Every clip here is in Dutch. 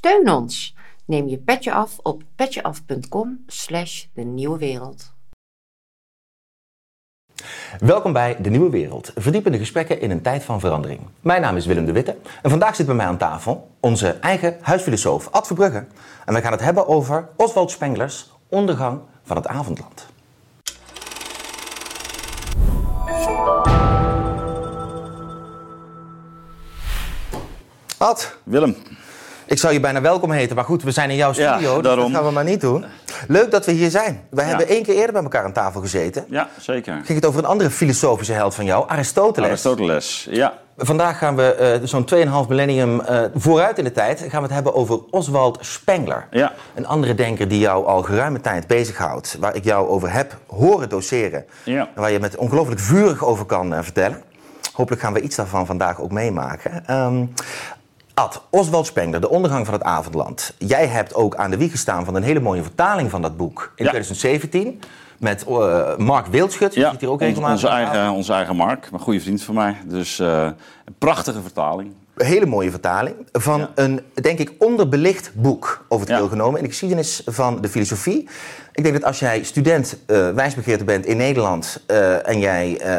Steun ons. Neem je petje af op petjeaf.com slash de nieuwe wereld. Welkom bij De Nieuwe Wereld, verdiepende gesprekken in een tijd van verandering. Mijn naam is Willem de Witte en vandaag zit bij mij aan tafel onze eigen huisfilosoof Ad Verbrugge. En we gaan het hebben over Oswald Spenglers Ondergang van het Avondland. Ad, Willem. Ik zou je bijna welkom heten, maar goed, we zijn in jouw Ja, studio, dus daarom. dat gaan we maar niet doen. Leuk dat we hier zijn. We Ja. hebben één keer eerder bij elkaar aan tafel gezeten. Ja, zeker. Ging het over een andere filosofische held van jou, Aristoteles. Aristoteles. Ja. Vandaag gaan we eh, zo'n 2,5 millennium eh, vooruit in de tijd. Gaan we het hebben over Oswald Spengler. Ja. Een andere denker die jou al geruime tijd bezighoudt. Waar ik jou over heb horen doseren. Ja. En waar je met ongelooflijk vurig over kan eh, vertellen. Hopelijk gaan we iets daarvan vandaag ook meemaken. Ehm, Ad, Oswald Spengler, De Ondergang van het Avondland. Jij hebt ook aan de wieg gestaan van een hele mooie vertaling van dat boek in Ja. 2017. Met eh, Mark Wildschut, die ja. zit hier ook regelmatig onze, eigen, onze eigen Mark, een goede vriend van mij. Dus eh, een prachtige vertaling. Hele mooie vertaling van Ja. een, denk ik, onderbelicht boek over het Ja. heel genomen in de geschiedenis van de filosofie. Ik denk dat als jij student eh wijsbegeerte bent in Nederland eh, en jij eh,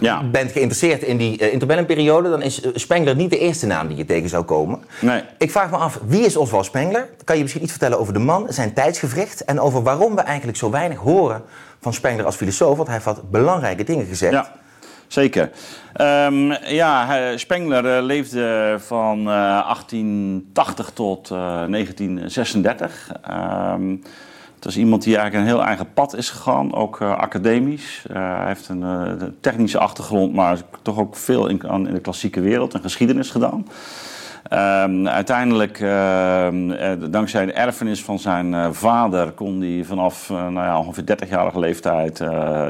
Ja. bent geïnteresseerd in die uh, interbellumperiode, dan is Spengler niet de eerste naam die je tegen zou komen. Nee. Ik vraag me af, wie is Oswald Spengler? Kan je misschien iets vertellen over de man, zijn tijdsgevricht en over waarom we eigenlijk zo weinig horen van Spengler als filosoof? Want hij heeft wat belangrijke dingen gezegd. Ja, zeker. Ehm, ja, Spengler eh, leefde van eh, 1880 tot eh, 1936. Ehm, het was iemand die eigenlijk een heel eigen pad is gegaan, ook eh, academisch. Eh, hij heeft een eh, technische achtergrond, maar toch ook veel in, in de klassieke wereld en geschiedenis gedaan. Ehm, uiteindelijk, ehm, eh, dankzij de erfenis van zijn eh, vader, kon hij vanaf eh, nou ja, ongeveer 30-jarige leeftijd,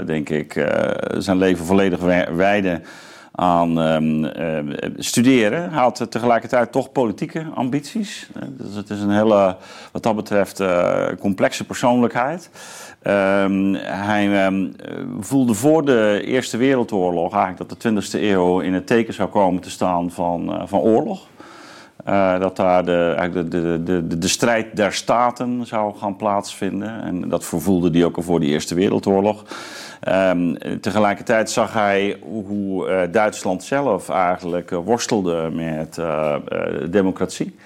denk ik, zijn leven volledig wi- wijden aan ehm, eh, studeren. Hij had tegelijkertijd toch politieke ambities. Dus het is een hele, wat dat betreft, complexe persoonlijkheid. Hij voelde voor de Eerste Wereldoorlog eigenlijk dat de 20e eeuw in het teken zou komen te staan van, van oorlog. Eh, dat daar de, de, de, de, de, strijd der staten zou gaan plaatsvinden. En dat vervoelde hij ook al voor de Eerste Wereldoorlog. Ehm, tegelijkertijd zag hij hoe eh, Duitsland zelf eigenlijk eh, worstelde met democratie.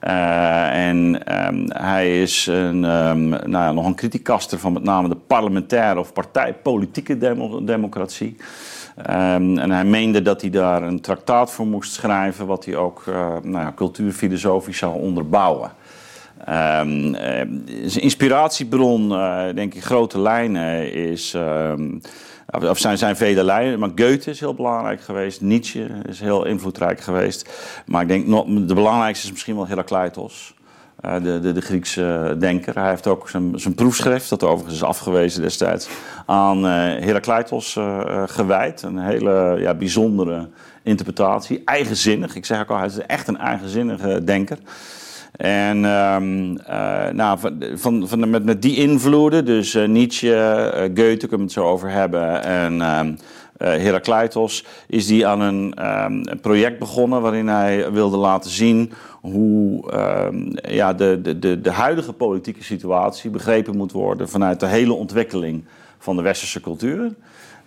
En ehm, hij is een, ehm, nou ja, nog een criticaster van met name de parlementaire of partijpolitieke demo- democratie. Ehm, en hij meende dat hij daar een traktaat voor moest schrijven, wat hij ook eh, nou ja, cultuurfilosofisch zou onderbouwen. Ehm, eh, zijn inspiratiebron, eh, denk ik, grote lijnen is. ehm, of zijn, zijn vele lijnen, maar Goethe is heel belangrijk geweest. Nietzsche is heel invloedrijk geweest. Maar ik denk nog, de belangrijkste is misschien wel Heracleitos. Eh, de, de, de Griekse denker. Hij heeft ook zijn, proefschrift, dat overigens is afgewezen destijds, aan eh Heracleitos eh, gewijd. Een hele ja, bijzondere interpretatie. Eigenzinnig. Ik zeg ook al, hij is echt een eigenzinnige denker. En ehm, eh, nou, van, van, met, met die invloeden, dus Nietzsche, Goethe, kunnen we het zo over hebben, en ehm eh, Heracleitos, is die aan een, ehm, een project begonnen waarin hij wilde laten zien hoe ehm, ja, de, de, de, de huidige politieke situatie begrepen moet worden vanuit de hele ontwikkeling van de westerse cultuur.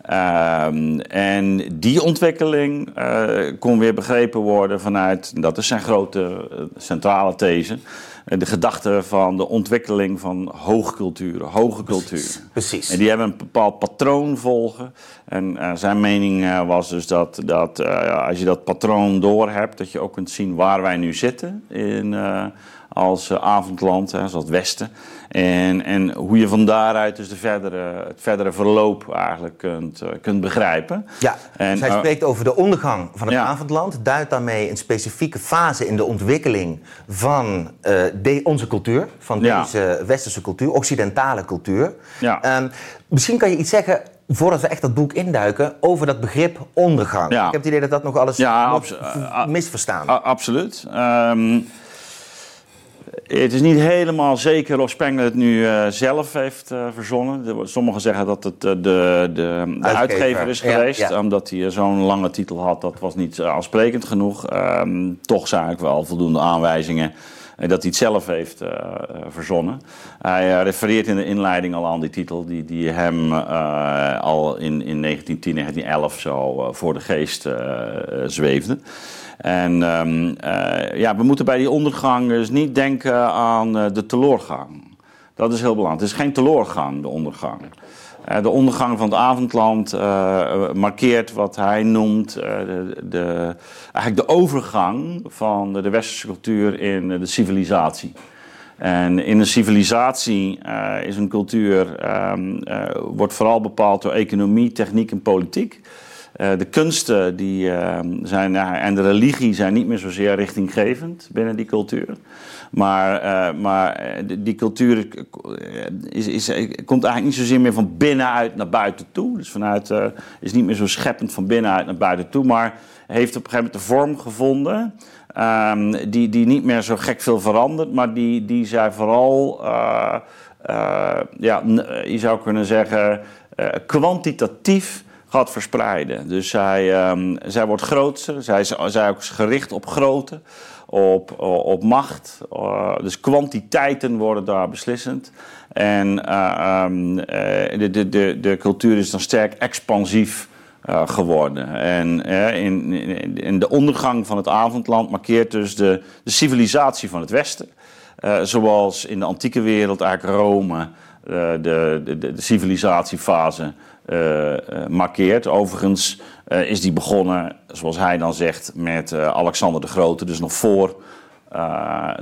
Ehm, en die ontwikkeling eh, kon weer begrepen worden vanuit, dat is zijn grote eh, centrale these, de gedachte van de ontwikkeling van hoogculturen, hoge cultuur. Precies. En die hebben een bepaald patroon volgen. En eh, zijn mening eh, was dus dat, dat eh, als je dat patroon doorhebt, dat je ook kunt zien waar wij nu zitten in, eh, als eh, avondland, hè, als het Westen. En, en hoe je van daaruit dus de verdere, het verdere verloop eigenlijk kunt, eh, kunt begrijpen. Ja, En, zij eh, spreekt over de ondergang van het Ja. avondland, duidt daarmee een specifieke fase in de ontwikkeling van de, onze cultuur, van Ja. deze westerse cultuur, occidentale cultuur. Ja. Ehm, misschien kan je iets zeggen, voordat we echt dat boek induiken, over dat begrip ondergang. Ja. Ik heb het idee dat dat nog alles Ja, abso- misverstaan. A- absoluut. Ehm, het is niet helemaal zeker of Spengler het nu uh, zelf heeft uh, verzonnen. Sommigen zeggen dat het uh, de, de, de uitgever. is geweest. Ja, ja. Omdat hij zo'n lange titel had, dat was niet aansprekend genoeg. Um, toch zag ik wel voldoende aanwijzingen dat hij het zelf heeft uh, verzonnen. Hij refereert in de inleiding al aan die titel, die, die hem al in, in 1910, 1911 zo voor de geest zweefde. En um, ja, we moeten bij die ondergang dus niet denken aan de teleurgang. Dat is heel belangrijk. Het is geen teleurgang, de ondergang. Uh, de ondergang van het avondland uh, markeert wat hij noemt uh, de, de, eigenlijk de overgang van de, westerse cultuur in de civilisatie. En in een civilisatie is een cultuur, um, wordt vooral bepaald door economie, techniek en politiek. de kunsten die, ehm, zijn, en de religie zijn niet meer zozeer richtinggevend binnen die cultuur. Maar, uh, maar eh, die cultuur is, is, komt eigenlijk niet zozeer meer van binnenuit naar buiten toe. Dus vanuit, is niet meer zo scheppend van binnenuit naar buiten toe. Maar heeft op een gegeven moment de vorm gevonden. Um, die, die niet meer zo gek veel verandert. Maar die, die zij vooral, ja, je zou kunnen zeggen, kwantitatief gaat verspreiden. Dus zij, um, zij wordt groter. Zij is, ook gericht op grootte op, op macht. Uh, dus kwantiteiten worden daar beslissend. En uh, um, de, de, de, de cultuur is dan sterk expansief geworden. En in, in, in, de ondergang van het avondland markeert dus de, de civilisatie van het Westen. zoals in de antieke wereld eigenlijk Rome de, de, de, de civilisatiefase markeert. Overigens uh, is die begonnen, zoals hij dan zegt, met Alexander de Grote, dus nog voor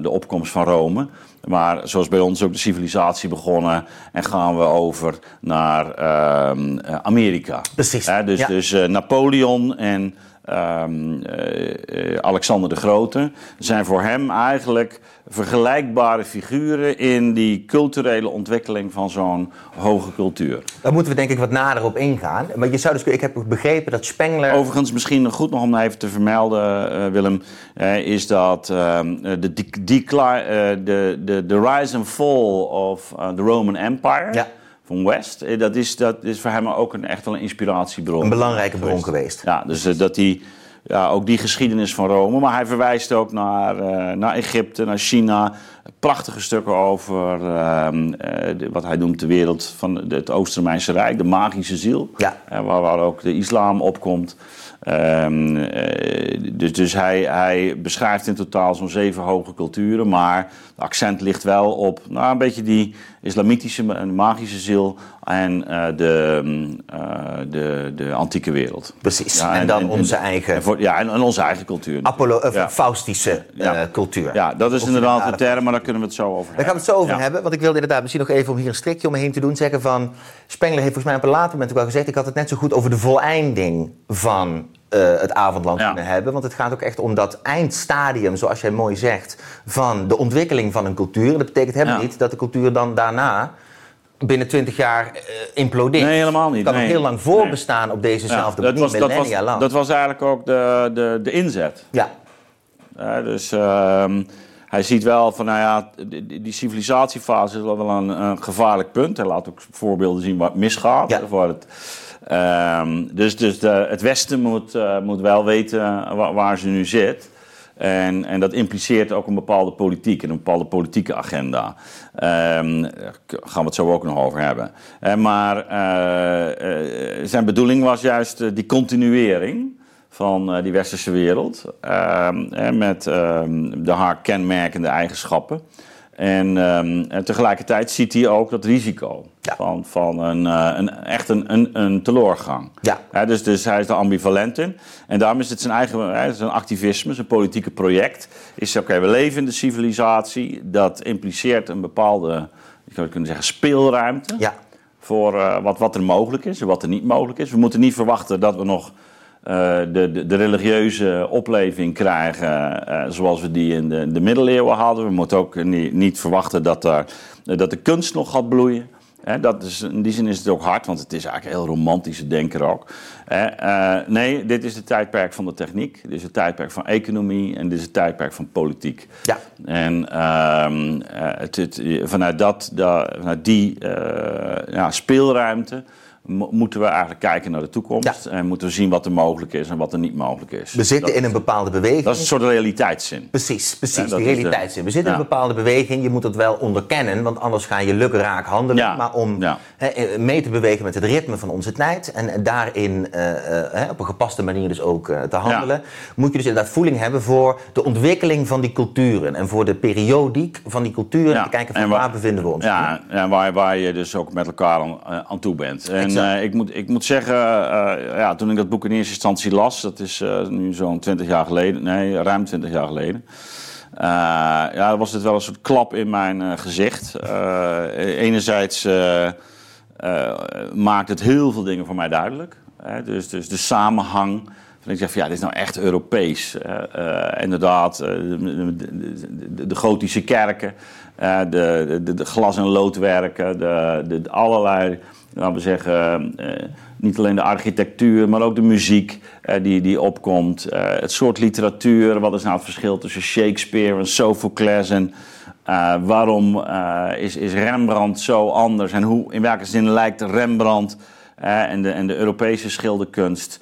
de opkomst van Rome. Maar zoals bij ons ook de civilisatie begonnen en gaan we over naar ehm, Amerika. Precies. dus ja. dus Napoleon en um, Alexander de Grote zijn voor hem eigenlijk vergelijkbare figuren in die culturele ontwikkeling van zo'n hoge cultuur. Daar moeten we denk ik wat nader op ingaan. Maar je zou dus, ik heb begrepen dat Spengler... Overigens, misschien goed nog om even te vermelden, uh, Willem, uh, is dat de, de, de, de rise and fall of the Roman Empire... Ja van West. Dat is, dat is voor hem ook een, echt wel een inspiratiebron. Een belangrijke bron geweest. Ja, dus dat hij ja, ook die geschiedenis van Rome. Maar hij verwijst ook naar, uh, naar Egypte, naar China. Prachtige stukken over uh, uh, wat hij noemt de wereld van het Oost-Romeinse Rijk, de magische ziel. Ja. waar, waar ook de islam opkomt. Um, dus dus hij, hij beschrijft in totaal zo'n zeven hoge culturen, maar het accent ligt wel op nou, een beetje die islamitische magische ziel en uh, de, uh, de, de antieke wereld. Precies, ja, en, en, dan en, onze eigen... Voor, ja, en, onze eigen cultuur. Apollo, ja. Faustische ja. cultuur. Ja, dat is of inderdaad de term, maar daar kunnen we het zo over hebben. Daar gaan we het zo over hebben, want ik wilde inderdaad misschien nog even om hier een strikje omheen te doen, zeggen van... Spengler heeft volgens mij op een later moment ook al gezegd, ik had het net zo goed over de voleinding van uh, het avondland ja. kunnen hebben. Want het gaat ook echt om dat eindstadium, zoals jij mooi zegt, van de ontwikkeling van een cultuur. Dat betekent helemaal ja. niet dat de cultuur dan daarna binnen twintig jaar uh, implodeert. Nee, helemaal niet. Kan nee. nog heel lang voorbestaan nee. op dezezelfde ja, dat was, lang. Dat was eigenlijk ook de, de, de inzet. Ja. Dus... Uh, hij ziet wel van, nou ja, die, die civilisatiefase is wel een, een, gevaarlijk punt. Hij laat ook voorbeelden zien waar het misgaat. Ja. Waar het, um, dus dus de, het Westen moet, uh, moet wel weten waar, waar, ze nu zit. En, en dat impliceert ook een bepaalde politiek en een bepaalde politieke agenda. Um, daar gaan we het zo ook nog over hebben. Uh, maar uh, zijn bedoeling was juist die continuering van die westerse wereld. Uh, met uh, de haar kenmerkende eigenschappen. En, en, tegelijkertijd ziet hij ook dat risico ja. van, van een, een, echt een, een, een teleurgang. Ja. dus, dus hij is er ambivalent in. En daarom is het zijn eigen zijn activisme, zijn politieke project. Is oké, okay, we leven in de civilisatie. Dat impliceert een bepaalde, ik zou kunnen zeggen, speelruimte. Ja. Voor wat, wat er mogelijk is en wat er niet mogelijk is. We moeten niet verwachten dat we nog de, de, de, religieuze opleving krijgen uh, zoals we die in de, de middeleeuwen hadden. We moeten ook niet, niet verwachten dat, er, dat de kunst nog gaat bloeien. Dat is, in die zin is het ook hard, want het is eigenlijk heel romantische denker ook. Hè, eh, nee, dit is het tijdperk van de techniek. Dit is het tijdperk van economie en dit is het tijdperk van politiek. Ja. En ehm, eh, het, het- vanuit, dat, da- vanuit die eh, ja, speelruimte moeten we eigenlijk kijken naar de toekomst. En moeten we zien wat er mogelijk is en wat er niet mogelijk is. We zitten dat, in een bepaalde beweging. dat is een soort realiteitszin. Precies, precies, Ja, dat de- realiteitszin. We zitten in een bepaalde beweging, je moet het wel onderkennen, want anders ga je lukraak handelen. Ja, Maar om eh, mee te bewegen met het ritme van onze tijd en en daarin eh, eh, op een gepaste manier dus ook te handelen, moet je dus inderdaad voeling hebben voor de ontwikkeling van die culturen en voor de periodiek van die culturen en te kijken van en waar, bevinden we ons. Ja, ja waar, waar je dus ook met elkaar aan, aan toe bent. En Exact. eh, ik, moet, ik moet zeggen, eh, ja, toen ik dat boek in eerste instantie las, dat is eh, nu zo'n 20 jaar geleden, nee, ruim 20 jaar geleden. ja, was dit wel een soort klap in mijn gezicht. Eh, enerzijds maakt het heel veel dingen voor mij duidelijk. Hè? Dus, dus de samenhang. Ik zeg van ja, dit is nou echt Europees. Inderdaad, de, de, de, de gotische kerken, eh, de, glas- en loodwerken, de allerlei, laten we zeggen, eh, niet alleen de architectuur, maar ook de muziek eh, die, die opkomt. Eh, het soort literatuur, wat is nou het verschil tussen Shakespeare en Sophocles en eh, waarom is, is Rembrandt zo anders en hoe, in welke zin lijkt Rembrandt en, de, en de Europese schilderkunst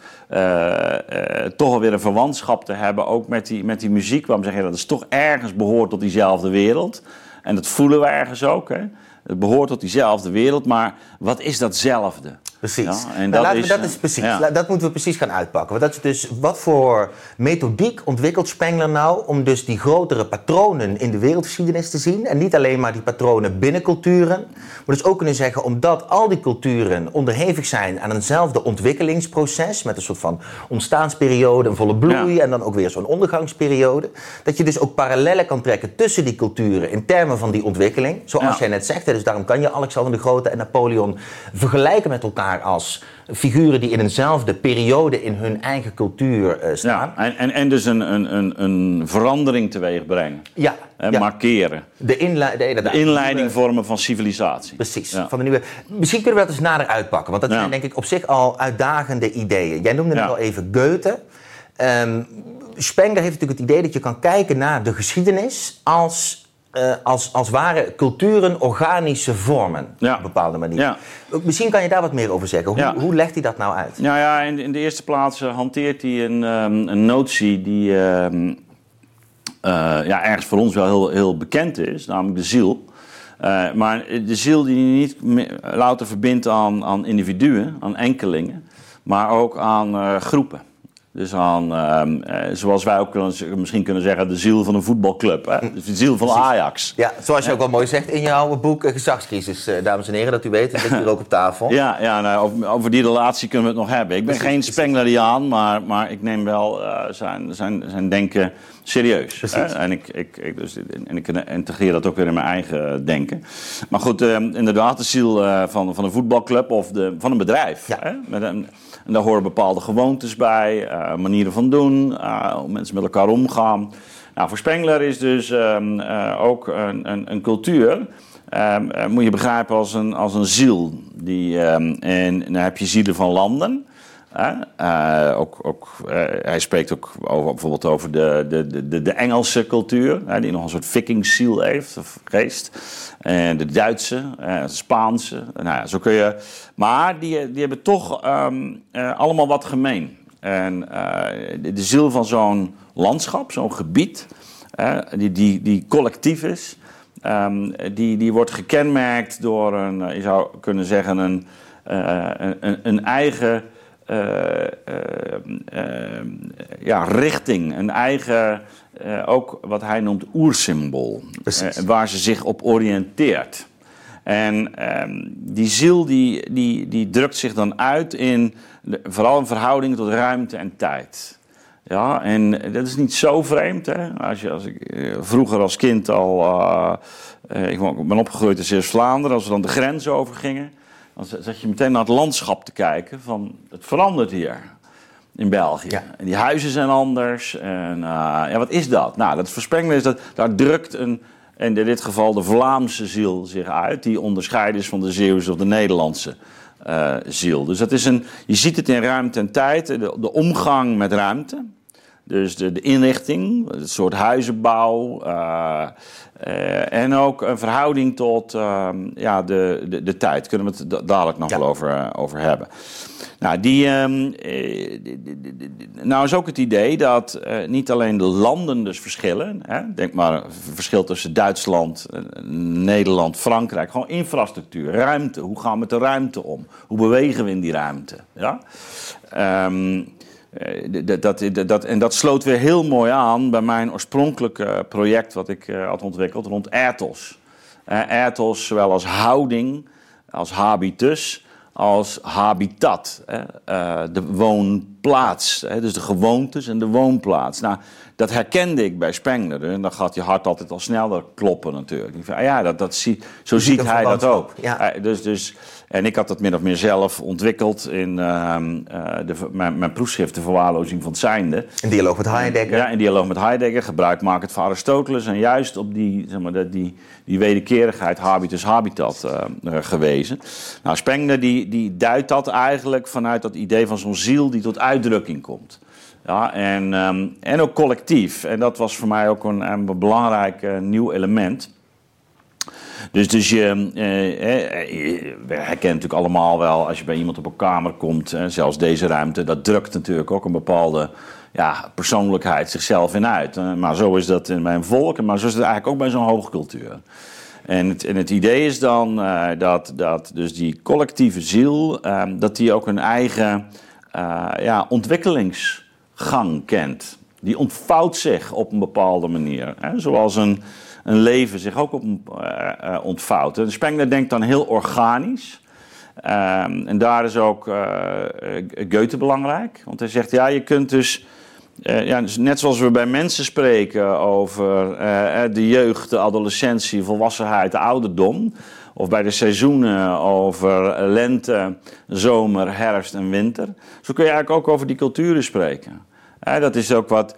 toch alweer een verwantschap te hebben, ook met die, met die muziek. Waarom zeg je dat? Het is toch ergens behoort tot diezelfde wereld. En dat voelen we ergens ook. Hè? Het behoort tot diezelfde wereld, maar wat is datzelfde? Precies. Ja, en Nou, dat we is, dat eh, is precies. ja. Dat moeten we precies gaan uitpakken. Want dat is dus wat voor methodiek ontwikkelt Spengler nou om dus die grotere patronen in de wereldgeschiedenis te zien. En niet alleen maar die patronen binnen culturen. Maar dus ook kunnen zeggen, omdat al die culturen onderhevig zijn aan eenzelfde ontwikkelingsproces. Met een soort van ontstaansperiode, een volle bloei Ja. en dan ook weer zo'n ondergangsperiode. Dat je dus ook parallellen kan trekken tussen die culturen in termen van die ontwikkeling. Zoals jij net zegt, dus daarom kan je Alexander de Grote en Napoleon vergelijken met elkaar als figuren die in eenzelfde periode in hun eigen cultuur eh, staan. Ja, en, en, en dus een, een, een, een verandering teweeg brengen. Ja, Hè, ja. Markeren. De, inlei- de, De inderdaad, inleiding vormen van civilisatie. Precies, Ja. van de nieuwe. Misschien kunnen we dat eens nader uitpakken, want dat zijn denk ik op zich al uitdagende ideeën. Jij noemde net Ja. al even Goethe. Ehm Spengler heeft natuurlijk het idee dat je kan kijken naar de geschiedenis als, eh, als, als ware culturen organische vormen. Ja. Op een bepaalde manier. Ja. Misschien kan je daar wat meer over zeggen. Hoe, Ja. hoe legt hij dat nou uit? Nou ja, in, in de eerste plaats eh, hanteert hij een, ehm, een notie die ehm, eh, ja, ergens voor ons wel heel, heel bekend is, namelijk de ziel. Maar de ziel die niet louter verbindt aan, aan individuen, aan enkelingen, maar ook aan groepen. Dus aan, ehm, eh, zoals wij ook kunnen, misschien kunnen zeggen, de ziel van een voetbalclub. Hè? Dus de ziel van Ajax. Ja, zoals je ook wel mooi zegt in jouw boek eh, Gezagscrisis, eh, dames en heren, dat u weet. Dat ligt hier ook op tafel. Ja, ja nou, over, over die relatie kunnen we het nog hebben. Ik ben Precies, geen. Spengleriaan, maar, maar ik neem wel zijn, zijn, zijn denken serieus. En, ik, ik, ik, dus, en ik integreer dat ook weer in mijn eigen denken. Maar goed, eh, inderdaad, de ziel van, van een voetbalclub of de, van een bedrijf. Ja. Hè? Met een, en daar horen bepaalde gewoontes bij, eh, manieren van doen, eh, hoe mensen met elkaar omgaan. Nou, voor Spengler is dus ehm, eh, ook een, een, een cultuur. ehm, eh, moet je begrijpen als een, als een ziel. Die, ehm, en dan heb je zielen van landen. Eh, ook, ook, eh, hij spreekt ook over, bijvoorbeeld over de, de, de, de Engelse cultuur, die nog een soort vikingsziel heeft, of geest. En de Duitse, eh, de Spaanse. Nou ja, zo kun je. Maar die, die hebben toch ehm, eh, allemaal wat gemeen. En de, de ziel van zo'n landschap, zo'n gebied, die, die, die collectief is, ehm, die, die wordt gekenmerkt door een, je zou kunnen zeggen, een, een, een- eigen ja, richting, een eigen, eh, ook wat hij noemt oersymbool, eh, waar ze zich op oriënteert. En ehm, die ziel die, die, die drukt zich dan uit in vooral een verhouding tot ruimte en tijd. Ja, en dat is niet zo vreemd. Hè? Als, je, als ik eh, vroeger als kind al. eh, eh, ik ben opgegroeid in Zeeuws-Vlaanderen. Als we dan de grens overgingen. Dan zat je meteen naar het landschap te kijken. Van het verandert hier in België. Ja. En die huizen zijn anders. En eh, ja, wat is dat? Nou, dat voorspellen is dat daar drukt een, en in dit geval de Vlaamse ziel zich uit, die onderscheiden is van de Zeeuwse of de Nederlandse uh, ziel. Dus dat is een, je ziet het in ruimte en tijd, de, de omgang met ruimte. Dus de, de, inrichting, het soort huizenbouw. Uh, uh, en ook een verhouding tot uh, ja, de, de, de, tijd. Kunnen we het dadelijk nog ja. wel over, over hebben. Nou, die, um, nou is ook het idee dat niet alleen de landen dus verschillen. Hè? Denk maar verschil tussen Duitsland, Nederland, Frankrijk. Gewoon infrastructuur, ruimte. Hoe gaan we met de ruimte om? Hoe bewegen we in die ruimte? Ja? Um, dat, dat, dat, en dat sloot weer heel mooi aan bij mijn oorspronkelijke project wat ik had ontwikkeld rond ethos. ethos zowel als houding, als habitus, als habitat. de woonplaats, dus de gewoontes en de woonplaats. Nou, dat herkende ik bij Spengler. En dan gaat je hart altijd al sneller kloppen natuurlijk. Ik ah ja, dat, dat zie, zo ziet hij dat ook. Ja. Dus, dus, en ik had dat min of meer zelf ontwikkeld in uh, de, mijn, mijn proefschrift De Verwaarlozing van het Zijnde. In dialoog met Heidegger. Ja, in dialoog met Heidegger. Gebruik het van Aristoteles. En juist op die, zeg maar, die, die wederkerigheid habitus habitat uh, gewezen. Nou, Spengler die, die duidt dat eigenlijk vanuit dat idee van zo'n ziel die tot uitdrukking komt. Ja, en, um, en ook collectief. En dat was voor mij ook een, een belangrijk uh, nieuw element. Dus, dus je, eh, we herkennen natuurlijk allemaal wel, als je bij iemand op een kamer komt, eh, zelfs deze ruimte, dat drukt natuurlijk ook een bepaalde ja, persoonlijkheid zichzelf in uit. Uh, maar zo is dat in mijn volk, maar zo is het eigenlijk ook bij zo'n hoogcultuur. En het, en het idee is dan uh, dat, dat dus die collectieve ziel, dat die ook een eigen ja, ontwikkelingsgang kent. Die ontvouwt zich op een bepaalde manier. Hè? Zoals een, een leven zich ook op, uh, ontvouwt. En Spengler denkt dan heel organisch. Um, en daar is ook uh, Goethe belangrijk. Want hij zegt, ja, je kunt dus... Ja, dus net zoals we bij mensen spreken over de jeugd, de adolescentie, volwassenheid, de ouderdom... of bij de seizoenen over lente, zomer, herfst en winter... zo kun je eigenlijk ook over die culturen spreken dat is ook wat,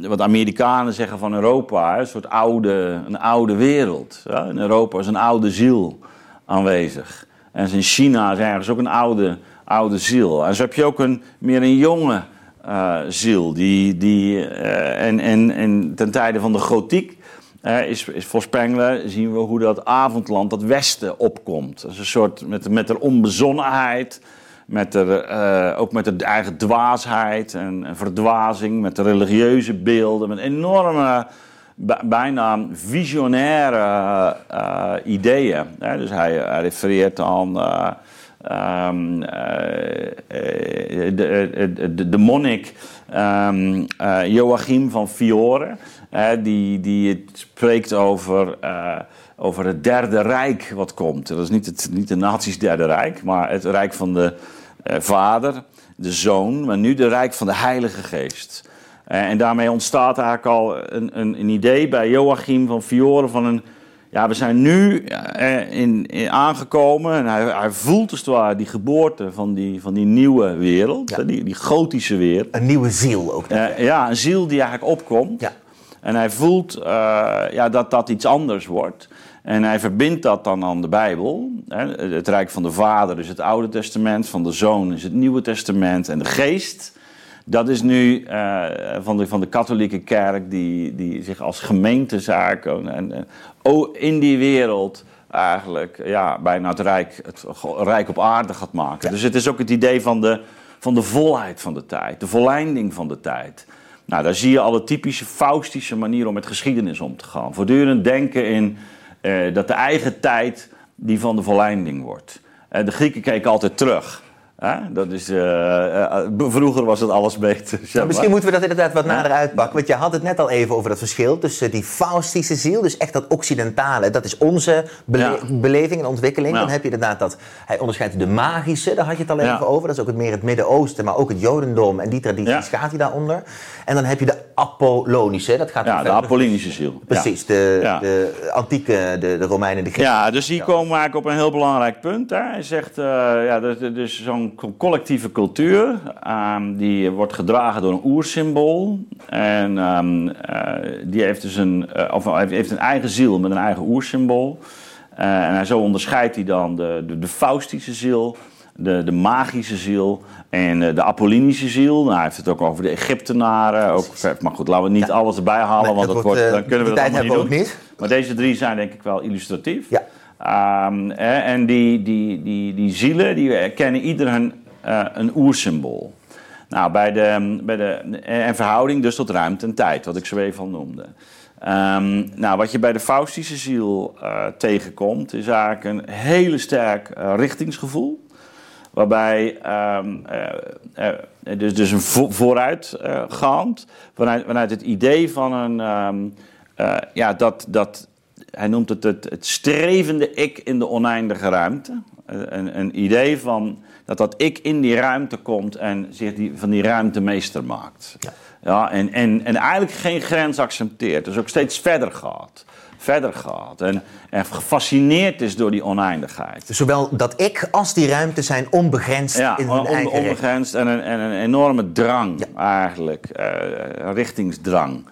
wat Amerikanen zeggen van Europa. een soort oude, een oude wereld. In Europa is een oude ziel aanwezig. En in China is ergens ook een oude, oude ziel. En zo heb je ook een, meer een jonge uh, ziel. Die, die, uh, en, en, en ten tijde van de gotiek is, is voor Spengler zien we hoe dat avondland, dat westen opkomt. Dat is een soort met, met de onbezonnenheid met de, uh, ook met de eigen dwaasheid en, verdwazing, met de religieuze beelden, met enorme, bijna visionaire uh, ideeën. Dus hij, hij refereert aan uh, um, de, de, de, monnik um, Joachim van Fiore, die, die spreekt over over het derde rijk wat komt. Dat is niet het, niet de nazi's derde rijk, maar het rijk van de Vader, de Zoon, maar nu de rijk van de Heilige Geest. En daarmee ontstaat eigenlijk al een, een, een, idee bij Joachim van Fiore van een... Ja, we zijn nu eh, in, in aangekomen en hij, hij voelt als het ware die geboorte van die, van die nieuwe wereld, die, die gotische wereld. Een nieuwe ziel ook. Uh, ja, een ziel die eigenlijk opkomt. Ja. En hij voelt uh, ja, dat dat iets anders wordt. En hij verbindt dat dan aan de Bijbel. Het Rijk van de Vader is het Oude Testament, van de Zoon is het Nieuwe Testament. En de Geest, dat is nu uh, van, de, van de katholieke kerk, die, die zich als gemeentezaak en, en, in die wereld eigenlijk ja, bijna het rijk, het rijk op aarde gaat maken. Dus het is ook het idee van de, van de volheid van de tijd, de volleinding van de tijd. Nou, daar zie je alle typische faustische manieren om met geschiedenis om te gaan. Voortdurend denken in uh, dat de eigen tijd die van de volleinding wordt. Uh, de Grieken keken altijd terug. Dat is, uh, vroeger was het alles beter. Nou, misschien moeten we dat inderdaad wat nader uitpakken. Want je had het net al even over dat verschil tussen die Faustische ziel, dus echt dat Occidentale, dat is onze bele beleving en ontwikkeling. Dan heb je inderdaad dat, hij onderscheidt de magische, daar had je het al even over. Dat is ook het meer het Midden-Oosten, maar ook het Jodendom en die tradities gaat hij daaronder. En dan heb je de Apollonische. Dat gaat Ja, de verder. Apollinische ziel. Precies, de, Ja. de antieke, de, de Romeinen, de Grieken. Ja, dus hier komen eigenlijk op een heel belangrijk punt. Hè. Hij zegt, eh, ja, dus, zo'n co- collectieve cultuur, ehm, die wordt gedragen door een oersymbool. En ehm, eh, die heeft dus een, eh, of heeft een eigen ziel met een eigen oersymbool. En zo onderscheidt hij dan de, de, de Faustische ziel, de, de magische ziel en eh, de Apollinische ziel. Nou, hij heeft het ook over de Egyptenaren. Ook, maar goed, laten we niet alles erbij halen, Nee, want dat wordt, wordt, eh, dan kunnen we dat tijd allemaal hebben we niet ook niet. Maar deze drie zijn denk ik wel illustratief. Ja. Ehm, hè, en die, die, die, die zielen die kennen ieder een, eh, een oersymbool. Nou, bij de, bij de, en verhouding dus tot ruimte en tijd, wat ik zo even al noemde. Ehm, nou, wat je bij de Faustische ziel tegenkomt, is eigenlijk een hele sterk richtingsgevoel. Waarbij eh, eh, dus, dus een vo- vooruitgaand, vanuit, vanuit het idee van een, ehm, eh, ja, dat, dat, hij noemt het, het het strevende ik in de oneindige ruimte. Eh, Een, een idee van dat dat ik in die ruimte komt en zich die, van die ruimte meester maakt. Ja. en, en, en eigenlijk geen grens accepteert, dus ook steeds verder gaat. Verder gaat en, en gefascineerd is door die oneindigheid. Dus zowel dat ik als die ruimte zijn onbegrensd Ja, in hun on- eigen onbegrensd en een, en een enorme drang eigenlijk, eh, een richtingsdrang.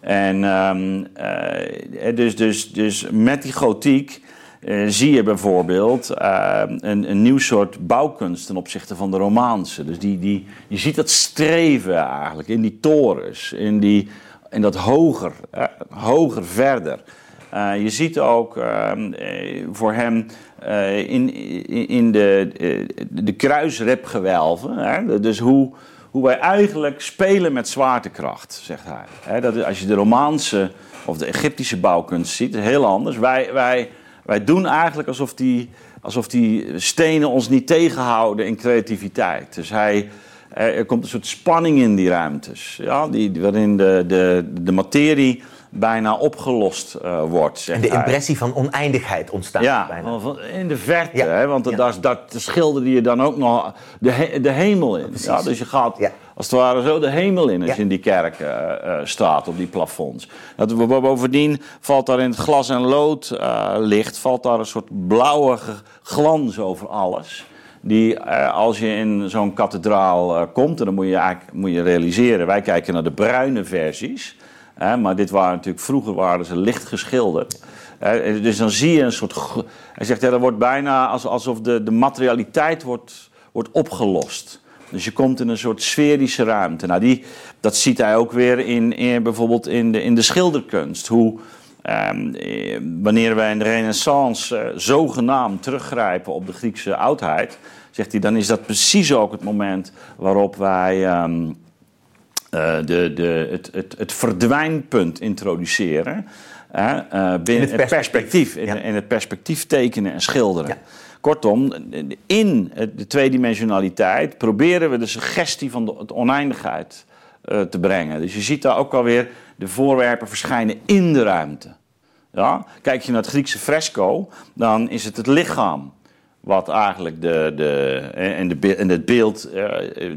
En ehm, eh, dus, dus, dus met die gotiek eh, zie je bijvoorbeeld eh, een, een nieuw soort bouwkunst ten opzichte van de Romaanse. Dus die, die, je ziet dat streven eigenlijk in die torens, in, die, in dat hoger, eh, hoger, verder. Eh, je ziet ook ehm, eh, voor hem eh, in, in, de, de kruisrepgewelven. Hè? Dus hoe, hoe wij eigenlijk spelen met zwaartekracht, zegt hij. Hè, dat als je de Romaanse of de Egyptische bouwkunst ziet, is heel anders. Wij, wij, wij doen eigenlijk alsof die, alsof die stenen ons niet tegenhouden in creativiteit. Dus hij, er komt een soort spanning in die ruimtes, ja, die, waarin de, de, de materie bijna opgelost eh, wordt. En de impressie van oneindigheid ontstaat Ja, bijna. in de verte, Ja, hè, want ja. dat, dat schilderde je dan ook nog de, he- de hemel in. Ja, dus je gaat als het ware zo de hemel in als je in die kerk eh, eh, staat, op die plafonds. Dat, bo- bovendien valt daar in het glas en lood eh, licht, valt daar een soort blauwe glans over alles. Die als je in zo'n kathedraal komt, en dan moet je eigenlijk moet je realiseren, wij kijken naar de bruine versies. Maar dit waren natuurlijk, vroeger waren ze licht geschilderd. Hè, dus dan zie je een soort. Hij zegt, ja, dat wordt bijna als- alsof de, de materialiteit wordt, wordt opgelost. Dus je komt in een soort sferische ruimte. Nou, die, dat ziet hij ook weer in, in, bijvoorbeeld in de, in de schilderkunst. Hoe ehm, eh, wanneer wij in de Renaissance eh, zogenaamd teruggrijpen op de Griekse oudheid, zegt hij, dan is dat precies ook het moment waarop wij. ehm, eh, de, de, het, het, het verdwijnpunt introduceren. eh, binnen het het perspectief. Ja. in het perspectief tekenen en schilderen. Ja. Kortom, in de tweedimensionaliteit proberen we de suggestie van de, de oneindigheid eh, te brengen. Dus je ziet daar ook alweer de voorwerpen verschijnen in de ruimte. Ja? Kijk je naar het Griekse fresco, dan is het het lichaam. Wat eigenlijk de. de en, de, be- en het beeld, eh,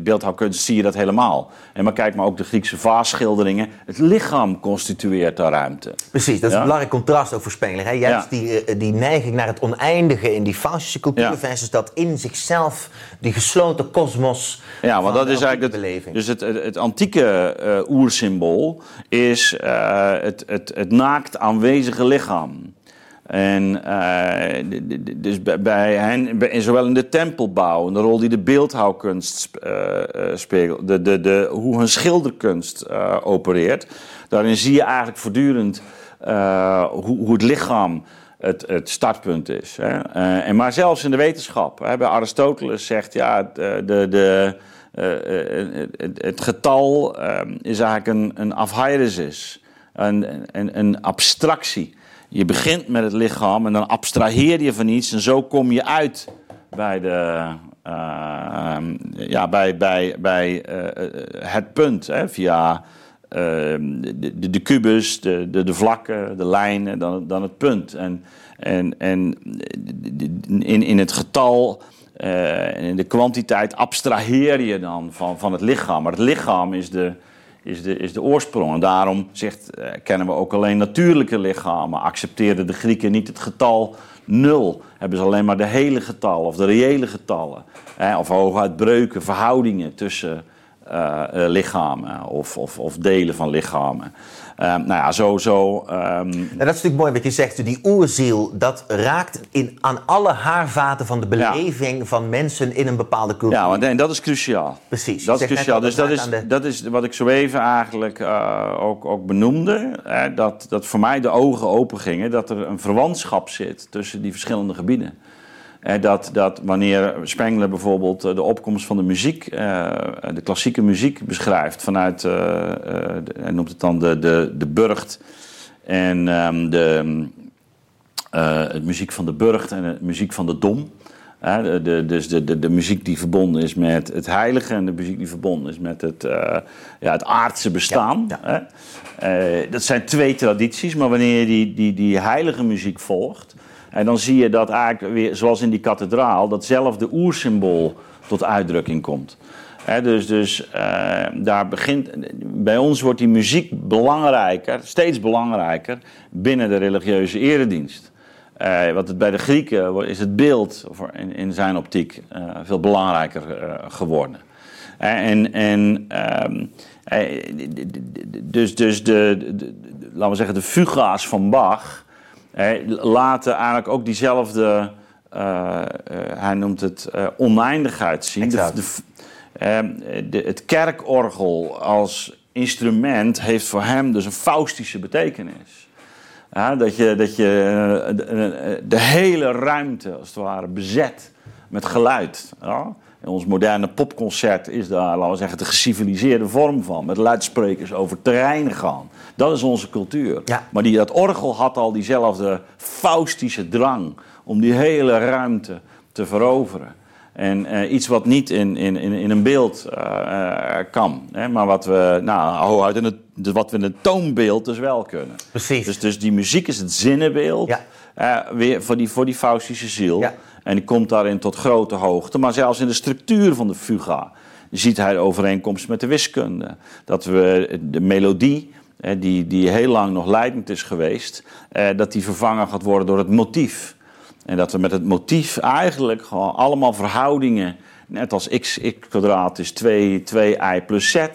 beeldhouwkunst zie je dat helemaal. En maar kijk maar ook de Griekse vaasschilderingen. Het lichaam constitueert daar ruimte. Precies, dat is Ja. een belangrijk contrast ook voor Spengler. Hè? Juist Ja. die, eh, die neiging naar het oneindige in die Faustische cultuur... Ja. versus dat in zichzelf, die gesloten kosmos Ja, want dat de is eigenlijk het, beleving. dus het, het, het antieke eh, oersymbool is eh, het, het, het naakt aanwezige lichaam. En eh, dus bij- hen, zowel in de tempelbouw, de rol die de beeldhouwkunst eh, eh, speelt, de, de, de, hoe hun schilderkunst eh, opereert, daarin zie je eigenlijk voortdurend hoe, hoe het lichaam het, het startpunt is. Hè. En maar zelfs in de wetenschap, hè, bij Aristoteles zegt ja, de, de, het, getal eh, is eigenlijk een, een afhairesis, een, een, een abstractie. Je begint met het lichaam en dan abstraheer je van iets en zo kom je uit bij, de, eh, ja, bij, bij, bij eh, het punt. Hè, via eh, de, de, kubus, de, de, de vlakken, de lijnen, dan, dan het punt. En, en, en in, in het getal en in de kwantiteit abstraheer je dan van, van het lichaam. Maar het lichaam is de, is de, is de oorsprong. En daarom zegt, eh, kennen we ook alleen natuurlijke lichamen. Accepteerden de Grieken niet het getal nul. Hebben ze alleen maar de hele getallen of de reële getallen. Of hooguit breuken, verhoudingen tussen eh, eh, lichamen of, of, of delen van lichamen. Ehm, nou ja, zo. zo ehm, Nou, dat is natuurlijk mooi wat je zegt. Die oerziel, dat raakt in, aan alle haarvaten van de beleving van mensen in een bepaalde cultuur. Ja, want, en dat is cruciaal. Precies. Dat is cruciaal. al, Dus dat is, de- dat is wat ik zo even eigenlijk eh, ook, ook benoemde. Hè, dat, dat voor mij de ogen open gingen. Dat er een verwantschap zit tussen die verschillende gebieden. Eh, dat, dat wanneer Spengler bijvoorbeeld eh, de opkomst van de muziek, eh, de klassieke muziek beschrijft vanuit, de- hij noemt het dan de, de, de burcht en ehm, de, eh, het muziek van de burcht en de muziek van de dom. De, de, dus de, de, de muziek die verbonden is met het heilige en de muziek die verbonden is met het, ja, het aardse bestaan. Ja, Hè. Eh, dat zijn twee tradities, maar wanneer je die, die, die heilige muziek volgt, en dan zie je dat eigenlijk weer, zoals in die kathedraal, datzelfde oersymbool tot uitdrukking komt. Dus dus eh, daar begint, bij ons wordt die muziek belangrijker, steeds belangrijker binnen de religieuze eredienst. Eh, wat het bij de Grieken is het beeld in, in zijn optiek eh, veel belangrijker geworden. En en ehm, eh, dus, dus de, de- laten we zeggen, de fuga's van Bach laten eigenlijk ook diezelfde, eh, eh, hij noemt het eh, oneindigheid zien. De, de het kerkorgel als instrument heeft voor hem dus een faustische betekenis. Ja, dat je, dat je de, de hele ruimte als het ware bezet met geluid. Ja? Ons moderne popconcert is daar, laten we zeggen, de geciviliseerde vorm van. Met luidsprekers over terreinen gaan. Dat is onze cultuur. Ja. Maar die, dat orgel had al diezelfde faustische drang om die hele ruimte te veroveren. En eh, iets wat niet in, in, in, in een beeld eh, eh, kan. Hè? Maar wat we, nou, in het, wat we in het toonbeeld dus wel kunnen. Precies. Dus, dus die muziek is het zinnenbeeld Ja. weer voor die, voor die faustische ziel. Ja. En die komt daarin tot grote hoogte. Maar zelfs in de structuur van de fuga ziet hij de overeenkomst met de wiskunde. Dat we de melodie, die, die heel lang nog leidend is geweest, eh, dat die vervangen gaat worden door het motief. En dat we met het motief eigenlijk gewoon allemaal verhoudingen, net als x, x kwadraat is 2, 2i plus z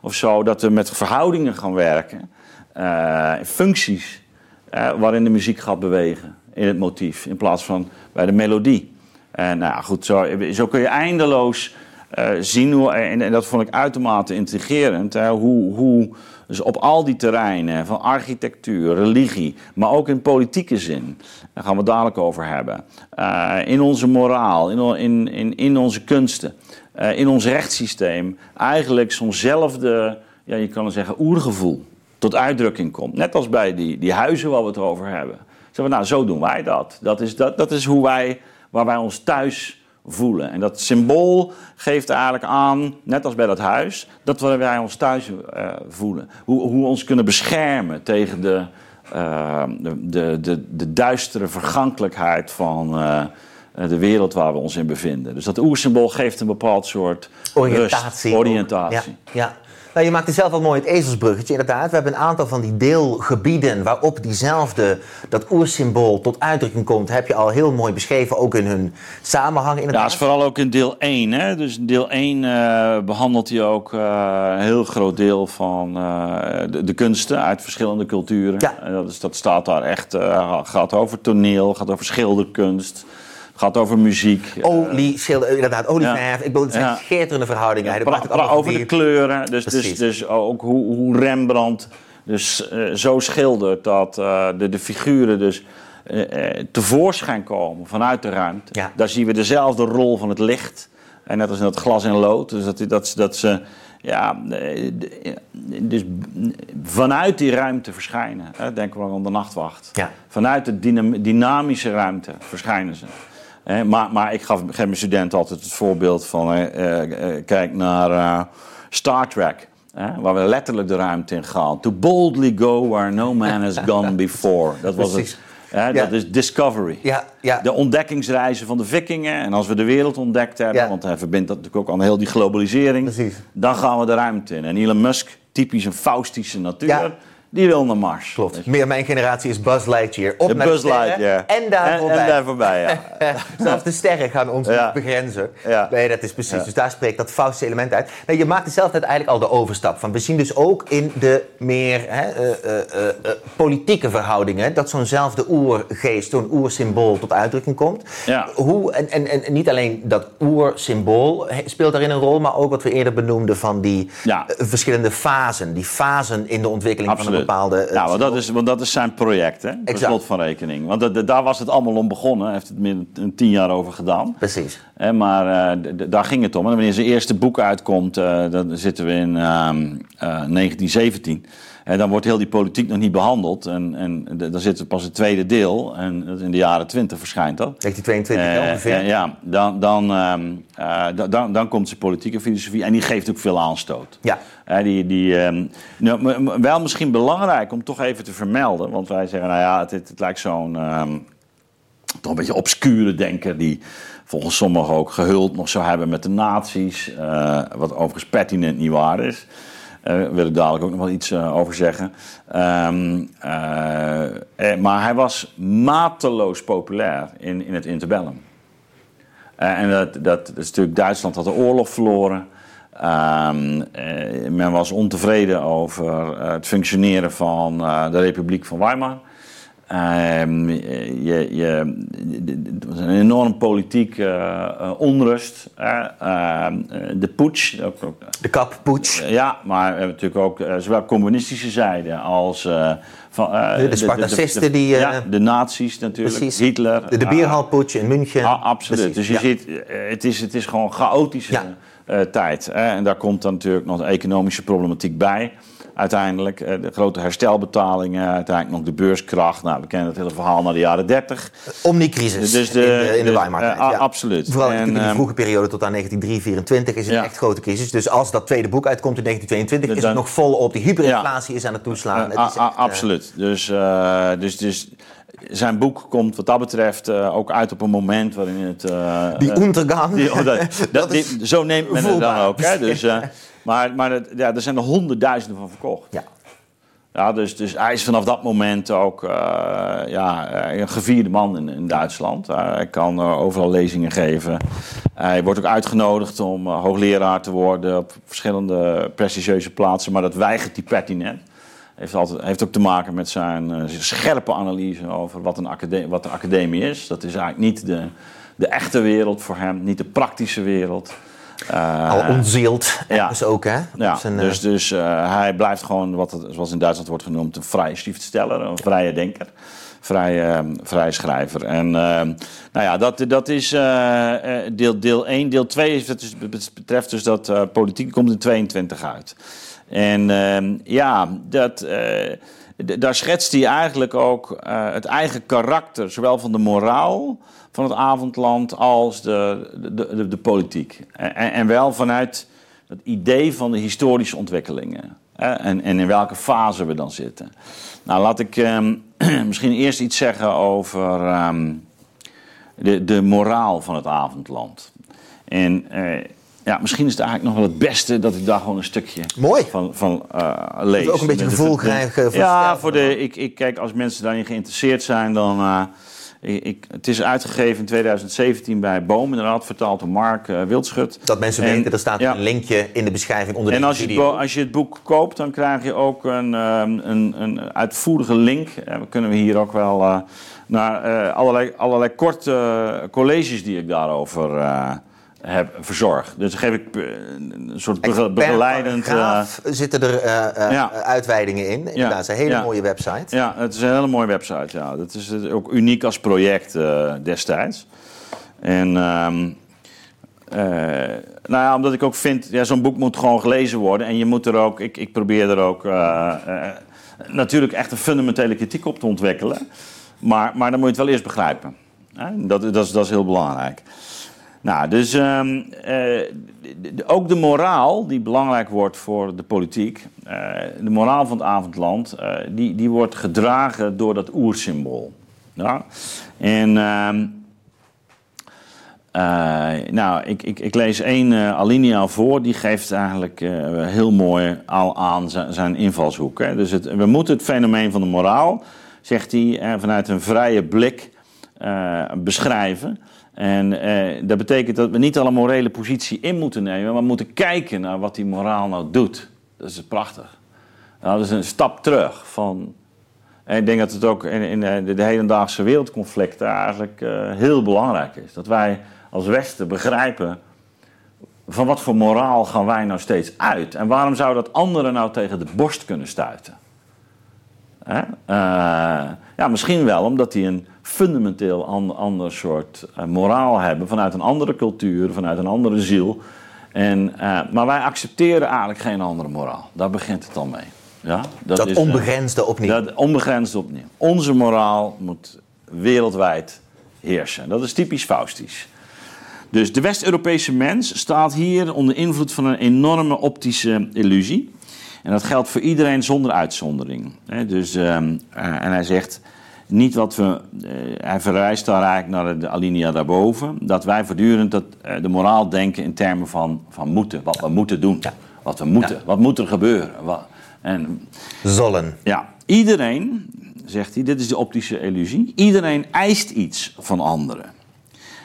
of zo, dat we met verhoudingen gaan werken, eh, functies, eh, waarin de muziek gaat bewegen in het motief, in plaats van bij de melodie. En nou ja, goed, zo, zo kun je eindeloos eh, zien, hoe, en, dat vond ik uitermate intrigerend, hè, hoe, hoe dus op al die terreinen van architectuur, religie, maar ook in politieke zin, daar gaan we het dadelijk over hebben, eh, in onze moraal, in, in, in, in onze kunsten, eh, in ons rechtssysteem, eigenlijk zo'nzelfde, ja, je kan zeggen, oergevoel tot uitdrukking komt. Net als bij die, die huizen waar we het over hebben. Zeggen we, nou, zo doen wij dat. Dat is, dat, dat is hoe wij, waar wij ons thuis voelen. En dat symbool geeft eigenlijk aan, net als bij dat huis, dat we- wij ons thuis eh, voelen. Hoe, hoe we ons kunnen beschermen tegen de, eh, de, de, de, de duistere vergankelijkheid van eh, de wereld waar we ons in bevinden. Dus dat oersymbool geeft een bepaald soort Oriëntatie. rust, oriëntatie. Ja, ja. Nou, je maakte zelf al mooi het ezelsbruggetje, inderdaad. We hebben een aantal van die deelgebieden waarop diezelfde, dat oersymbool tot uitdrukking komt, heb je al heel mooi beschreven, ook in hun samenhang Ja, dat is vooral ook in deel 1. Hè? Dus in deel 1 eh, behandelt hij ook eh, een heel groot deel van eh, de, de kunsten uit verschillende culturen. Ja. En dat, is, dat staat daar echt, gaat over toneel, gaat over schilderkunst, gaat over muziek. Olie, schilder, inderdaad, olieverf. Ja. Ik bedoel, het zijn Ja. schitterende verhoudingen. Hij Pra- pra- over de kleuren. Dus, dus, Precies. dus ook hoe, hoe Rembrandt dus, eh, zo schildert dat eh, de, de figuren dus eh, eh, tevoorschijn komen vanuit de ruimte. Ja. Daar zien we dezelfde rol van het licht. En net als in dat glas en lood. Dus dat, dat, dat ze ja, eh, dus vanuit die ruimte verschijnen. Hè? Denk maar aan de nachtwacht. Ja. Vanuit de dynam- dynamische ruimte verschijnen ze. Maar, maar ik gaf, geef mijn studenten altijd het voorbeeld van... eh, eh, kijk naar eh, Star Trek. waar we letterlijk de ruimte in gaan. To boldly go where no man has gone before. Dat was Precies. het. Ja. Dat is Discovery. Ja, ja. De ontdekkingsreizen van de vikingen. En als we de wereld ontdekt hebben... Want hij verbindt dat natuurlijk ook aan heel die globalisering... Precies. dan gaan we de ruimte in. En Elon Musk typisch een Faustische natuur. Die wil naar Mars. Klopt. Meer mijn generatie is Buzz Lightyear. Op De naar Buzz de sterren Lightyear. En daar en, voorbij. en daar voorbij, ja. Zelfs de sterren gaan ons Ja. begrenzen. Ja. Nee, dat is precies. Dus daar spreekt dat Faustische element uit. Nee, je maakt zelf net eigenlijk al de overstap van. We zien dus ook in de meer hè, eh, eh, eh, politieke verhoudingen dat zo'nzelfde oergeest, zo'n oersymbool tot uitdrukking komt. Ja. Hoe, en, en, en niet alleen dat oersymbool speelt daarin een rol, maar ook wat we eerder benoemden van die verschillende fasen. Die fasen in de ontwikkeling van een Absoluut. Bepaalde. ja, want dat, is, want dat is zijn project, hè? Per slot van rekening. Want daar was het allemaal om begonnen. Hij heeft het meer dan tien jaar over gedaan. Precies. Maar eh, daar ging het om. En wanneer zijn eerste boek uitkomt, eh, dan zitten we in ehm, eh, 1917. En dan wordt heel die politiek nog niet behandeld. En, en dan zitten we pas het tweede deel. En in de jaren 20 verschijnt dat. 1922 Eh, ongeveer. eh, ja, dan, dan, ehm, eh, da- dan, dan komt zijn politieke filosofie en die geeft ook veel aanstoot. Ja. Die, die, ehm, nou, wel misschien belangrijk om toch even te vermelden, want wij zeggen, nou ja, het, het, het lijkt zo'n ehm, toch een beetje obscure denker die volgens sommigen ook gehuld nog zou hebben met de nazi's, wat overigens pertinent niet waar is. Daar wil ik dadelijk ook nog wel iets eh, over zeggen. Ehm, eh, eh, maar hij was mateloos populair in, in het interbellum. Eh, en dat, dat, is natuurlijk Duitsland had de oorlog verloren. Ehm, eh, men was ontevreden over eh, het functioneren van eh, de Republiek van Weimar. Ehm, je, je, het was een enorm politiek eh, eh, onrust. Ehm, eh, de putsch, ook, ook, De kappoets. ja, maar we hebben natuurlijk ook zowel communistische zijde als... van, De- de Spartacisten die, ja, de nazi's natuurlijk, Precies. Hitler. De, de bierhalpoets in München. Absoluut. Precies, Dus je ja. ziet, het is, het is gewoon een chaotische Ja. tijd. En daar komt dan natuurlijk nog de economische problematiek bij. Uiteindelijk eh, de grote herstelbetalingen, uiteindelijk nog de beurskracht. Nou, we kennen het hele verhaal naar de jaren 30. Omnicrisis Dus de, in de, in de de- Weimar-tijd. eh, ja. absoluut. Vooral En, in de ehm, vroege periode tot aan 1923 is het Ja. een echt grote crisis. Dus als dat tweede boek uitkomt in 1922 is Dan- het nog volop. Die hyperinflatie is aan het toeslaan. Eh, Het is a- a- echt, absoluut. Dus, dus, dus zijn boek komt wat dat betreft ook uit op een moment waarin het... eh, Die oh, dat, dat, Dat is die- zo neemt men het dan voelbaar. ook. Hè? Dus, maar maar ja, er zijn er honderdduizenden van verkocht. Ja. Ja, dus, dus hij is vanaf dat moment ook eh, ja, eh, een gevierde man in, in Duitsland. Eh, hij kan overal lezingen geven. Hij wordt ook uitgenodigd om hoogleraar te worden op verschillende prestigieuze plaatsen. Maar dat weigert hij pertinent. Heeft, altijd, heeft ook te maken met zijn scherpe analyse over wat een, academie, wat een academie is. Dat is eigenlijk niet de, de echte wereld voor hem, niet de praktische wereld. Eh, Al onzield. ja. Dus ook, hè? ja, Op zijn, eh, dus, dus eh, hij blijft gewoon, wat het, zoals in Duitsland wordt genoemd, een vrije schriftsteller, een vrije denker. Vrije, vrije schrijver. En nou ja, dat, dat is deel, deel 1. Deel 2 is, dat is, betreft dus dat politiek komt in 22 uit. En eh, ja, dat, daar schetst hij eigenlijk ook het eigen karakter, zowel van de moraal van het avondland als de, de, de, de politiek. En, en wel vanuit het idee van de historische ontwikkelingen. En, en in welke fase we dan zitten. Nou, laat ik ehm, misschien eerst iets zeggen over ehm, de, de moraal van het avondland. En eh, ja, misschien is het eigenlijk nog wel het beste dat ik daar gewoon een stukje Mooi. van, van eh, lees. ook een beetje gevoel de- krijgen Ja, voor de, ik, ik kijk, als mensen daarin geïnteresseerd zijn, dan... eh, ik, ik- het is uitgegeven in 2017 bij Boom, inderdaad, vertaald door Mark eh, Wildschut. Dat mensen En- weten, er staat ja. een linkje in de beschrijving onder En als het video. bo- als je het boek koopt, dan krijg je ook een, ehm, een, een uitvoerige link. En we kunnen we hier ook wel eh, naar eh, allerlei, allerlei korte colleges die ik daarover heb verzorgd. Dus geef ik eh, een soort bege- begeleidend... eh, paragraaf zitten er ja. uitweidingen in. Inderdaad, het is een hele ja. mooie website. Ja, het is een hele mooie website. Ja. Dat is ook uniek als project destijds. En ehm, eh, nou ja, omdat ik ook vind, ja, zo'n boek moet gewoon gelezen worden. En je moet er ook, ik, ik probeer er ook natuurlijk echt een fundamentele kritiek op te ontwikkelen. Maar, maar dan moet je het wel eerst begrijpen. Dat, dat, is, dat is heel belangrijk. Nou, dus ehm, eh, ook de moraal die belangrijk wordt voor de politiek, eh, de moraal van het avondland, eh, die, die wordt gedragen door dat oersymbool. Ja? En ehm, nou, ik, ik, ik, lees één alinea voor, die geeft eigenlijk heel mooi al aan zijn, invalshoek. Hè. Dus het, we moeten het fenomeen van de moraal, zegt hij, vanuit een vrije blik beschrijven. En dat betekent dat we niet al een morele positie in moeten nemen, maar moeten kijken naar wat die moraal nou doet. Dat is prachtig. Nou, dat is een stap terug van en ik denk dat het ook in, in de, de, hedendaagse wereldconflicten eigenlijk uh, heel belangrijk is. Dat wij als Westen begrijpen van wat voor moraal gaan wij nou steeds uit. En waarom zou dat anderen nou tegen de borst kunnen stuiten? Ja, misschien wel omdat die een fundamenteel an, ander soort uh, moraal hebben. Vanuit een andere cultuur, vanuit een andere ziel. En, maar wij accepteren eigenlijk geen andere moraal. Daar begint het al mee. Ja, dat, dat is, eh, onbegrensde opnieuw. Dat onbegrensde opnieuw. Onze moraal moet wereldwijd heersen. Dat is typisch Faustisch. Dus de West-Europese mens staat hier onder invloed van een enorme optische illusie. En dat geldt voor iedereen zonder uitzondering. Dus, ehm, eh, en hij zegt niet wat we. Uh, hij verwijst daar eigenlijk naar de alinea daarboven. Dat wij voortdurend dat, de moraal denken in termen van, van moeten. Wat we moeten doen. Wat we moeten. Wat moet er gebeuren? Wat, en, Zollen. Ja, iedereen, zegt hij, dit is de optische illusie, iedereen eist iets van anderen.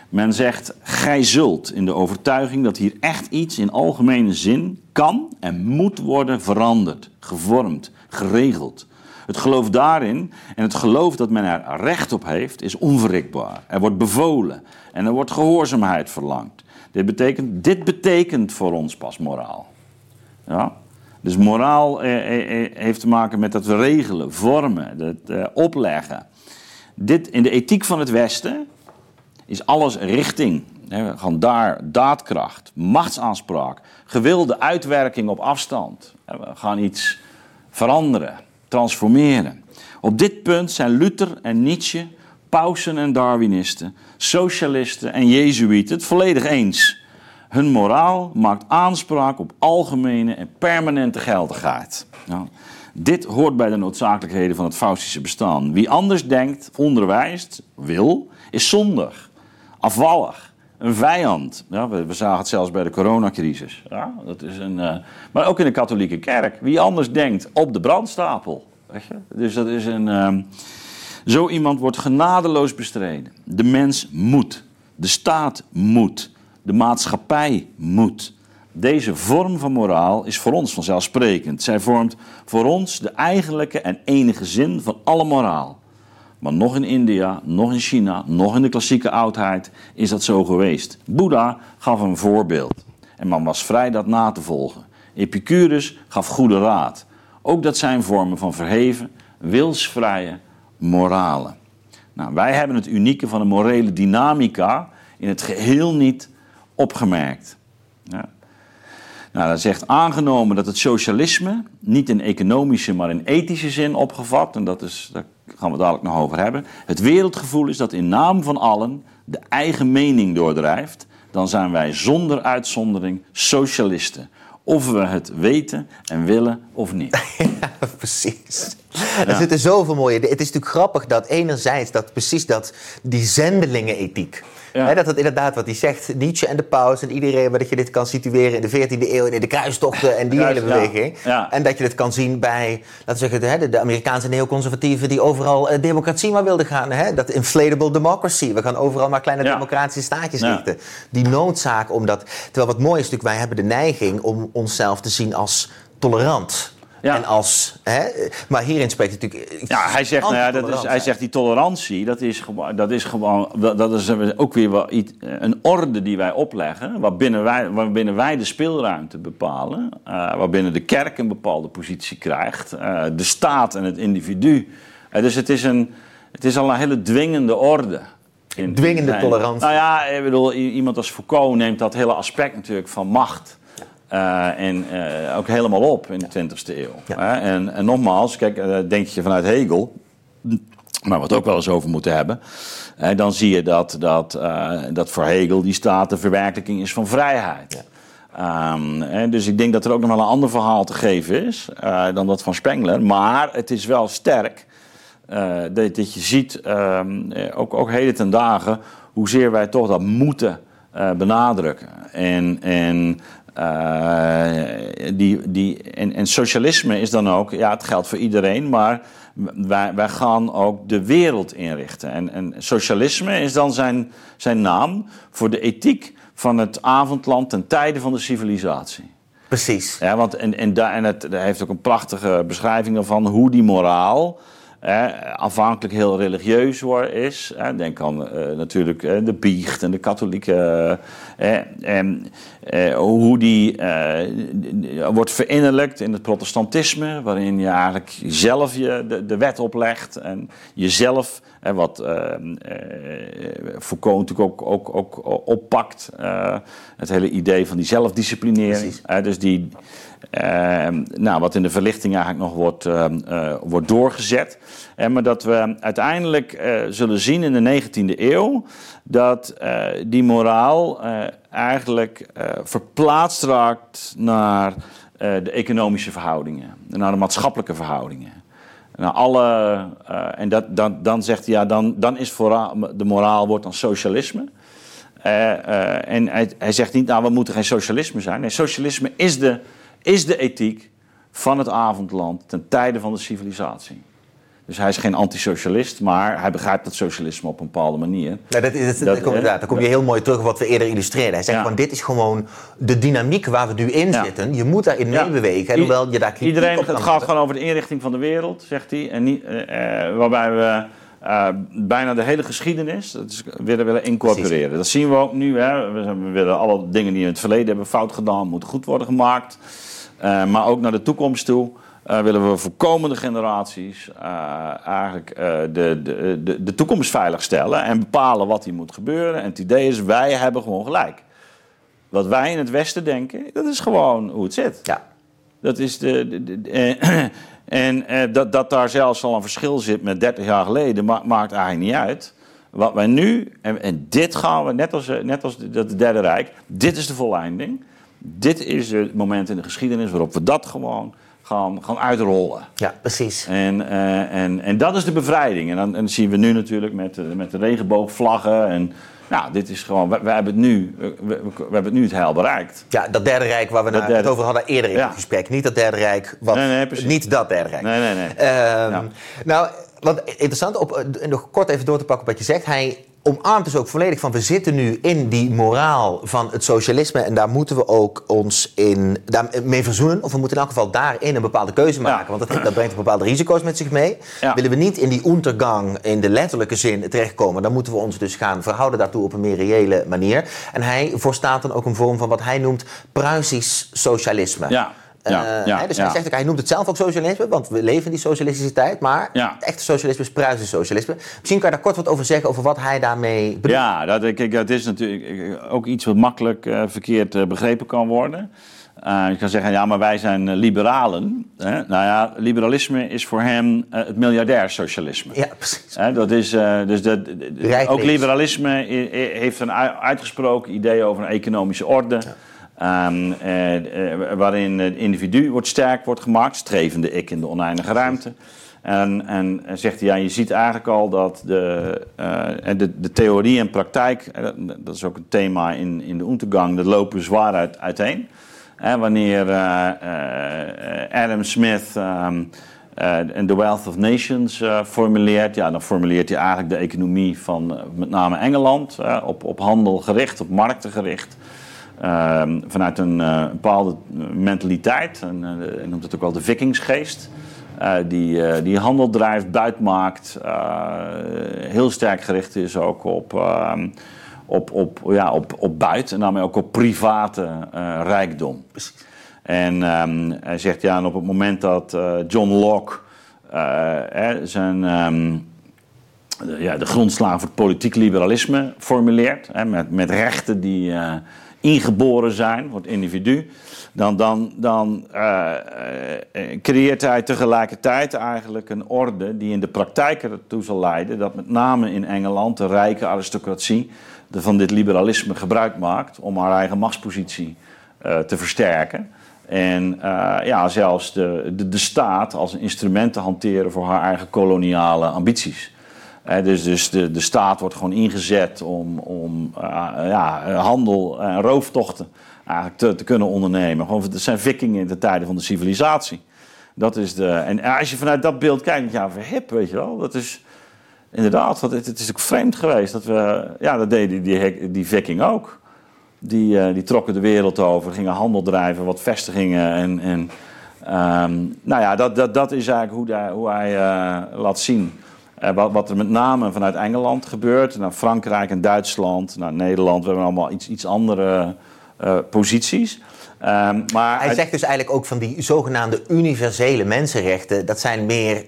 Men zegt, gij zult, in de overtuiging dat hier echt iets in algemene zin kan en moet worden veranderd, gevormd, geregeld. Het geloof daarin en het geloof dat men er recht op heeft, is onverrikbaar. Er wordt bevolen en er wordt gehoorzaamheid verlangd. Dit betekent, dit betekent voor ons pas moraal. Ja? Dus moraal eh, eh, eh, heeft te maken met dat regelen, vormen, het opleggen. Dit, in de ethiek van het Westen is alles richting. We gaan daar daadkracht, machtsaanspraak, gewilde uitwerking op afstand. We gaan iets veranderen, transformeren. Op dit punt zijn Luther en Nietzsche, pausen en Darwinisten, socialisten en Jezuïeten het volledig eens. Hun moraal maakt aanspraak op algemene en permanente geldigheid. Nou, dit hoort bij de noodzakelijkheden van het Faustische bestaan. Wie anders denkt, onderwijst, wil, is zondig, afvallig, een vijand. Ja, we, zagen het zelfs bij de coronacrisis. Ja, dat is een, uh, maar ook in de katholieke kerk. Wie anders denkt, op de brandstapel. Weet je? Dus dat is een. Uh, zo iemand wordt genadeloos bestreden. De mens moet. De staat moet. De maatschappij moet. Deze vorm van moraal is voor ons vanzelfsprekend. Zij vormt voor ons de eigenlijke en enige zin van alle moraal. Maar nog in India, nog in China, nog in de klassieke oudheid is dat zo geweest. Boeddha gaf een voorbeeld en man was vrij dat na te volgen. Epicurus gaf goede raad. Ook dat zijn vormen van verheven, wilsvrije moralen. Nou, wij hebben het unieke van een morele dynamica in het geheel niet opgemerkt. Ja. Nou, dat zegt aangenomen dat het socialisme niet in economische, maar in ethische zin opgevat, en dat is, daar gaan we dadelijk nog over hebben, het wereldgevoel is dat in naam van allen de eigen mening doordrijft, dan zijn wij zonder uitzondering socialisten. Of we het weten en willen of niet. Ja, precies. Er zitten zoveel mooie. Het is natuurlijk grappig dat enerzijds dat precies dat die zendelingenethiek dat het inderdaad wat hij zegt, Nietzsche en de paus en iedereen, maar dat je dit kan situeren in de 14e eeuw en in de kruistochten en die hele beweging. En dat je het kan zien bij, laten we zeggen, de, de Amerikaanse neoconservatieven die overal uh, democratie maar wilden gaan. Hè? Dat inflatable democracy. We gaan overal maar kleine democratische staatjes richten. Die noodzaak om dat. Terwijl wat mooi is natuurlijk, wij hebben de neiging om onszelf te zien als tolerant. Ja. En als, hè, maar hierin spreekt natuurlijk. Ja, hij zegt, nou ja, dat is, hij zegt die tolerantie, dat is dat is, gewoon, dat is ook weer wel iets, een orde die wij opleggen, waarbinnen wij, waarbinnen wij de speelruimte bepalen, uh, waarbinnen de kerk een bepaalde positie krijgt, uh, de staat en het individu. Uh, dus het is, een, het is al een hele dwingende orde. In, dwingende tolerantie. Nou ja, ik bedoel, iemand als Foucault neemt dat hele aspect natuurlijk van macht uh, en uh, ook helemaal op in de 20e eeuw. Ja. En, en, nogmaals, kijk, uh, denk je vanuit Hegel, maar wat we ook wel eens over moeten hebben, dan zie je dat, dat, dat voor Hegel die staat de verwerkelijking is van vrijheid. Ja. Um, dus ik denk dat er ook nog wel een ander verhaal te geven is dan dat van Spengler. Maar het is wel sterk dat, dat, je ziet, um, ook, ook heden ten dagen, hoezeer wij toch dat moeten benadrukken. En, en, die, die, en, en socialisme is dan ook, ja, het geldt voor iedereen, maar wij, wij gaan ook de wereld inrichten. En, en socialisme is dan zijn, zijn naam voor de ethiek van het avondland ten tijde van de civilisatie. Precies. Ja, want en, en, daar, en het, heeft ook een prachtige beschrijving van hoe die moraal aanvankelijk heel religieus is. denk aan uh, natuurlijk de biecht en de katholieke. En, uh, hoe die uh, wordt verinnerlijkt in het protestantisme, waarin je eigenlijk zelf je de, de wet oplegt en jezelf, wat Foucault natuurlijk ook, ook, ook oppakt, het hele idee van die zelfdisciplinering. dus die. nou, wat in de verlichting eigenlijk nog wordt, wordt doorgezet. En maar dat we uiteindelijk zullen zien in de 19e eeuw dat uh, die moraal uh, eigenlijk verplaatst raakt naar de economische verhoudingen, naar de maatschappelijke verhoudingen. Naar alle, en dat, dan, dan zegt hij, ja, dan, dan is vooral, de moraal wordt dan socialisme. en hij, hij zegt niet, nou, we moeten geen socialisme zijn. Nee, socialisme is de, is de ethiek van het avondland ten tijde van de civilisatie. Dus hij is geen antisocialist, maar hij begrijpt het socialisme op een bepaalde manier. Ja, dat, dat, dat, kom, daar kom je heel mooi terug op wat we eerder illustreerden. Hij zegt ja. van dit is gewoon de dynamiek waar we nu in zitten. Je moet daarin meebewegen, hoewel je daar kritiek Iedereen, op Het gaat gewoon over de inrichting van de wereld, zegt hij. En niet, uh, waarbij we uh, bijna de hele geschiedenis dat is, willen, willen incorporeren. Precies. Dat zien we ook nu. Hè. We, we, willen alle dingen die in het verleden hebben fout gedaan, moeten goed worden gemaakt. Uh, maar ook naar de toekomst toe. Uh, willen we voor komende generaties uh, eigenlijk uh, de, de, de, de toekomst veiligstellen en bepalen wat hier moet gebeuren. En het idee is, wij hebben gewoon gelijk. Wat wij in het Westen denken, dat is gewoon hoe het zit. Ja. Dat is de, de, de en dat, dat daar zelfs al een verschil zit met 30 jaar geleden, ma maakt eigenlijk niet uit. Wat wij nu, en, en dit gaan we, net als, net als het Derde Rijk, dit is de volleinding. Dit is het moment in de geschiedenis waarop we dat gewoon gaan, gaan uitrollen. Ja, precies. En, uh, en, en dat is de bevrijding. En dan en zien we nu natuurlijk met, met de regenboogvlaggen. En nou, dit is gewoon, we, hebben, het nu, we, we, we, hebben het nu het heil bereikt. Ja, dat derde rijk waar we derde... het over hadden eerder in ja. het gesprek. Niet dat derde rijk, wat, nee, nee, niet dat derde rijk. Nee, nee, nee. Um, ja. Nou, wat interessant, op, nog kort even door te pakken op wat je zegt. Hij omarmt dus ook volledig van we zitten nu in die moraal van het socialisme en daar moeten we ook ons in, daarmee verzoenen. Of we moeten in elk geval daarin een bepaalde keuze maken, want dat, dat, brengt bepaalde risico's met zich mee. Ja. Willen we niet in die ondergang in de letterlijke zin terechtkomen, dan moeten we ons dus gaan verhouden daartoe op een meer reële manier. En hij voorstaat dan ook een vorm van wat hij noemt Pruisisch socialisme. Ja. Ja, uh, ja, dus hij, zegt ook, hij noemt het zelf ook socialisme, want we leven in die socialistische tijd. Maar het echte socialisme is Pruisisch socialisme. Misschien kan je daar kort wat over zeggen, over wat hij daarmee bedoelt. Ja, dat, kijk, dat is natuurlijk ook iets wat makkelijk uh, verkeerd uh, begrepen kan worden. je kan zeggen, ja, maar wij zijn liberalen. Hè? Nou ja, liberalisme is voor hem het miljardair socialisme. Ja, precies. dat is, dus dat, ook liberalisme heeft een uitgesproken idee over een economische orde. Ja. Um, uh, uh, waarin het individu wordt sterk wordt gemaakt, strevende ik in de oneindige ruimte. En, en zegt hij, ja, je ziet eigenlijk al dat de, uh, de, de theorie en praktijk, dat is ook een thema in, in de Untergang, dat lopen zwaar uit, uiteen. wanneer Adam Smith um, The Wealth of Nations formuleert, ja, dan formuleert hij eigenlijk de economie van met name Engeland, op, op handel gericht, op markten gericht. Uh, vanuit een uh, bepaalde mentaliteit, en uh, noemt het ook wel de vikingsgeest, uh, die, die handel drijft, buit maakt, heel sterk gericht is ook op, ehm, op, op, ja, op, op buit en daarmee ook op private rijkdom. En um, hij zegt ja, en op het moment dat John Locke zijn um, de, ja, de grondslagen voor het politiek liberalisme formuleert, hè, met, met rechten die, uh, ingeboren zijn voor het individu, dan, dan, dan uh, uh, creëert hij tegelijkertijd eigenlijk een orde die in de praktijk ertoe zal leiden dat met name in Engeland de rijke aristocratie van dit liberalisme gebruik maakt om haar eigen machtspositie uh, te versterken. En ja, zelfs de, de, de staat als een instrument te hanteren voor haar eigen koloniale ambities. Dus dus de, staat wordt gewoon ingezet om, om ja, handel en rooftochten eigenlijk te, te kunnen ondernemen. Gewoon, het zijn vikingen in de tijden van de civilisatie. Dat is de, en als je vanuit dat beeld kijkt, ja, verhip, weet je wel. Dat is inderdaad, het, is ook vreemd geweest. Dat we, ja, dat deden die, die, viking ook. Die, uh, die trokken de wereld over, gingen handel drijven, wat vestigingen. En, en um, nou ja, dat, dat, dat is eigenlijk hoe hij, hoe hij laat zien. Uh, wat, wat, er met name vanuit Engeland gebeurt. Naar Frankrijk en Duitsland, naar Nederland. We hebben allemaal iets, iets andere posities. Um, maar hij zegt dus eigenlijk ook van die zogenaamde universele mensenrechten. Dat zijn meer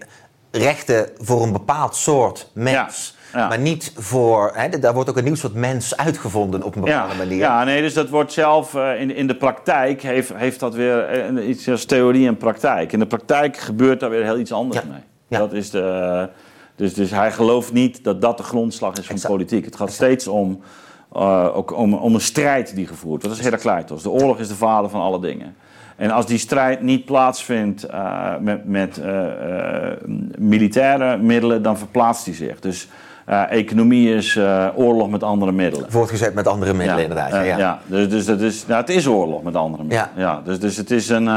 rechten voor een bepaald soort mens. Maar niet voor. Hè, daar wordt ook een nieuw soort mens uitgevonden op een bepaalde ja. manier. Ja, nee, dus dat wordt zelf uh, in, in de praktijk heeft, heeft dat weer uh, iets als theorie en praktijk. In de praktijk gebeurt daar weer heel iets anders mee. Dat is de, dus, dus hij gelooft niet dat dat de grondslag is van exact. politiek. Het gaat exact. steeds om, uh, ook om, om een strijd die gevoerd wordt. Dat is Heraclitus. De oorlog is de vader van alle dingen. En als die strijd niet plaatsvindt uh, met, met uh, militaire middelen, dan verplaatst hij zich. Dus economie is oorlog met andere middelen. Voortgezet met andere middelen, ja, inderdaad. ja, ja. Dus, dus dat is, nou, het is oorlog met andere middelen. Ja. ja dus, dus het is een.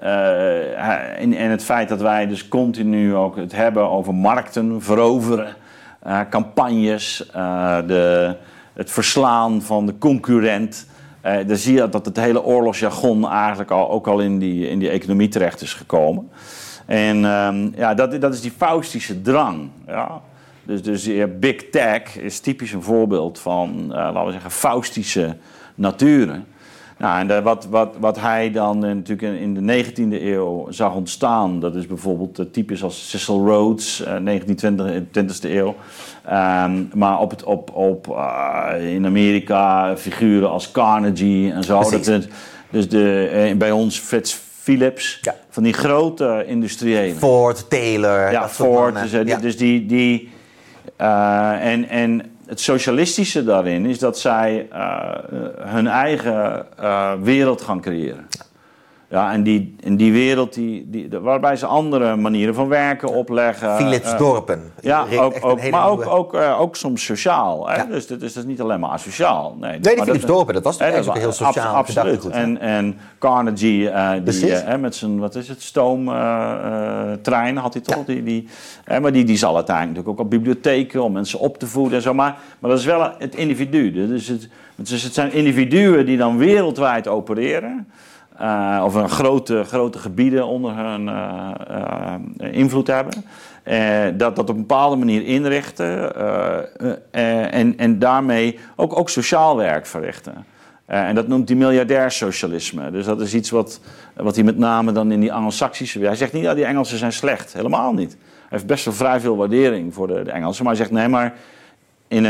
En, en het feit dat wij dus continu ook het hebben over markten, veroveren, campagnes, de, het verslaan van de concurrent. Uh, dan zie je dat het hele oorlogsjargon eigenlijk al, ook al in die, in die economie terecht is gekomen. En um, ja, dat, dat is die faustische drang. Ja? Dus, dus big tech is typisch een voorbeeld van, laten we zeggen, faustische naturen. Nou, en de, wat, wat, wat hij dan uh, natuurlijk in de 19e eeuw zag ontstaan, dat is bijvoorbeeld uh, typisch als Cecil Rhodes, uh, 19e, 20e eeuw. Um, maar op het, op, op, in Amerika figuren als Carnegie en zo. Dat, dus de, bij ons Fritz Philips, ja. van die grote industriëlen. Ford, Taylor. Ja, Ford. Dus, ja. dus die. die en, en het socialistische daarin is dat zij uh, hun eigen uh, wereld gaan creëren. Ja, en die, en die wereld, die, die, waarbij ze andere manieren van werken opleggen. Philipsdorpen. Uh, ja, ook, ook, maar ook, ook, uh, ook soms sociaal. Hè? Ja. Dus dat is, dat is niet alleen maar asociaal. Nee, nee die Philipsdorpen, dat was toch eigenlijk heel sociaal. Ab, absoluut. Goed, en, en Carnegie, uh, die, met zijn, wat is het, stoomtrein had hij toch? Ja. Die, die, maar die, die zal uiteindelijk natuurlijk ook op bibliotheken om mensen op te voeden en zo. Maar, maar dat is wel het individu. Dus het, dus het zijn individuen die dan wereldwijd opereren. Uh, of een grote, grote gebieden onder hun uh, uh, invloed hebben. dat dat op een bepaalde manier inrichten en, en daarmee ook, ook sociaal werk verrichten. en dat noemt hij miljardairsocialisme. Dus dat is iets wat, wat hij met name dan in die Anglo-Saxische... Hij zegt niet dat die Engelsen zijn slecht, helemaal niet. Hij heeft best wel vrij veel waardering voor de, de Engelsen. Maar hij zegt nee, maar in,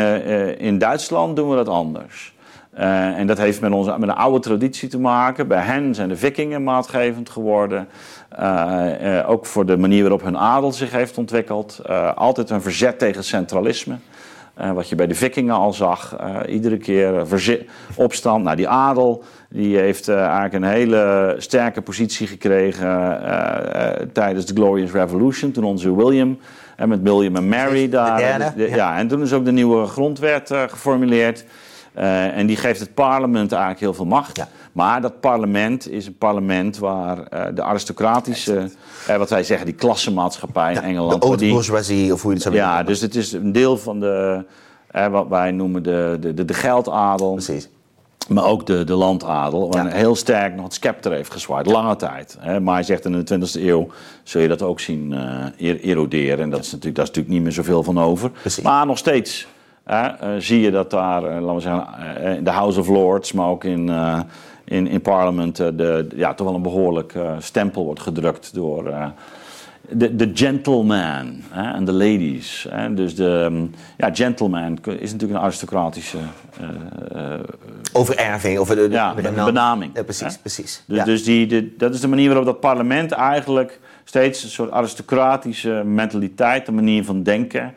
in Duitsland doen we dat anders. Uh, en dat heeft met, onze, met een oude traditie te maken. Bij hen zijn de vikingen maatgevend geworden. Uh, uh, ook voor de manier waarop hun adel zich heeft ontwikkeld. altijd een verzet tegen centralisme. wat je bij de vikingen al zag. iedere keer opstand. Nou, die adel die heeft eigenlijk een hele sterke positie gekregen tijdens de Glorious Revolution. Toen onze William en met William en Mary daar. De derde, de, ja. ja. en toen is ook de nieuwe grondwet geformuleerd. Uh, en die geeft het parlement eigenlijk heel veel macht. Ja. Maar dat parlement is een parlement waar uh, de aristocratische, uh, wat wij zeggen, die klassenmaatschappij in Engeland. De haute bourgeoisie, of hoe je het zou Ja, noemen. dus het is een deel van de, wat wij noemen de, de, de, de geldadel. Precies. Maar ook de, de landadel, waar ja. heel sterk nog het scepter heeft gezwaaid, lange tijd. Hè. Maar hij zegt in de 20e eeuw zul je dat ook zien eroderen. En dat is, natuurlijk, daar is natuurlijk niet meer zoveel van over. Precies. Maar nog steeds zie je dat daar, uh, laten we zeggen, uh, in de House of Lords, maar ook in, in, in Parliament, de, ja, toch wel een behoorlijk stempel wordt gedrukt door de, de gentleman en de ladies. Dus de um, ja, gentleman is natuurlijk een aristocratische. Overerving, of de, ja, de, de benaming. Ja, precies, precies. Dus, ja. dus die, de, dat is de manier waarop dat parlement eigenlijk steeds een soort aristocratische mentaliteit, een manier van denken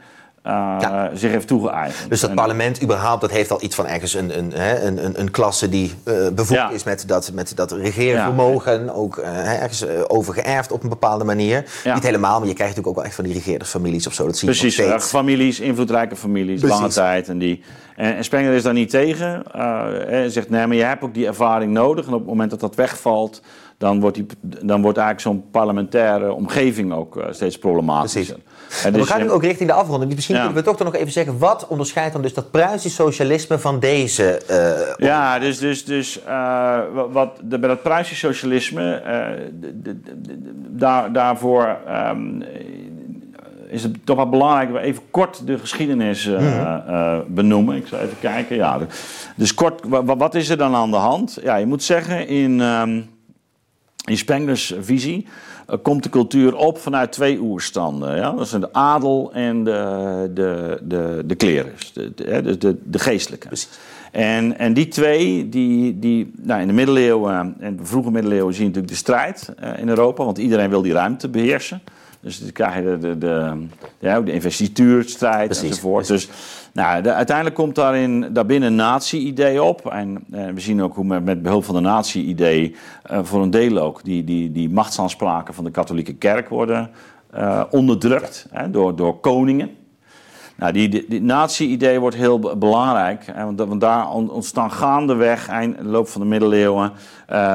uh, zich heeft toegeëigend. Dus dat parlement überhaupt, dat heeft al iets van ergens een, een, een, een, een klasse die uh, bevoegd is met dat, met dat regeervermogen. Ja. Ook uh, ergens overgeërfd op een bepaalde manier. Niet helemaal, maar je krijgt natuurlijk ook wel echt van die regeerdersfamilies of zo. Dat zie je Precies, steeds. families, invloedrijke families, Precies. lange tijd. En, die, en, is daar niet tegen. Hij zegt, nee, maar je hebt ook die ervaring nodig. En op het moment dat dat wegvalt dan wordt, die, dan wordt eigenlijk zo'n parlementaire omgeving ook uh, steeds problematischer. En dus, we gaan nu ook richting de afronding. Misschien ja. kunnen we toch nog even zeggen, wat onderscheidt dan dus dat Pruisisch socialisme van deze? Uh, ja, dus, dus, dus uh, wat, de, bij dat Pruisisch socialisme, de, de, daar, daarvoor um, is het toch wel belangrijk dat we even kort de geschiedenis uh, uh, benoemen. Ik zal even kijken. Ja, dus kort, wat is er dan aan de hand? Ja, je moet zeggen, in, um, in Spenglers visie uh, komt de cultuur op vanuit twee oerstanden. Ja? Dat zijn de adel en de, de, de, de klerus, de, de, de, de geestelijke. Precies. En, en die twee, die, die, nou in de middeleeuwen en de vroege middeleeuwen zie je natuurlijk de strijd uh, in Europa, want iedereen wil die ruimte beheersen. Dus dan krijg je de, de, de, ja, de investituurstrijd precies, enzovoort. Precies. Dus nou, de, uiteindelijk komt daarin, daarbinnen natie-idee op. En eh, we zien ook hoe met, met behulp van de natie-idee uh, voor een deel ook die, die, die machtsaanspraken van de katholieke kerk worden uh, onderdrukt hè, door, door koningen. Nou, die, die, die natie-idee wordt heel belangrijk, hè, want, daar ontstaan gaandeweg, eind de loop van de middeleeuwen,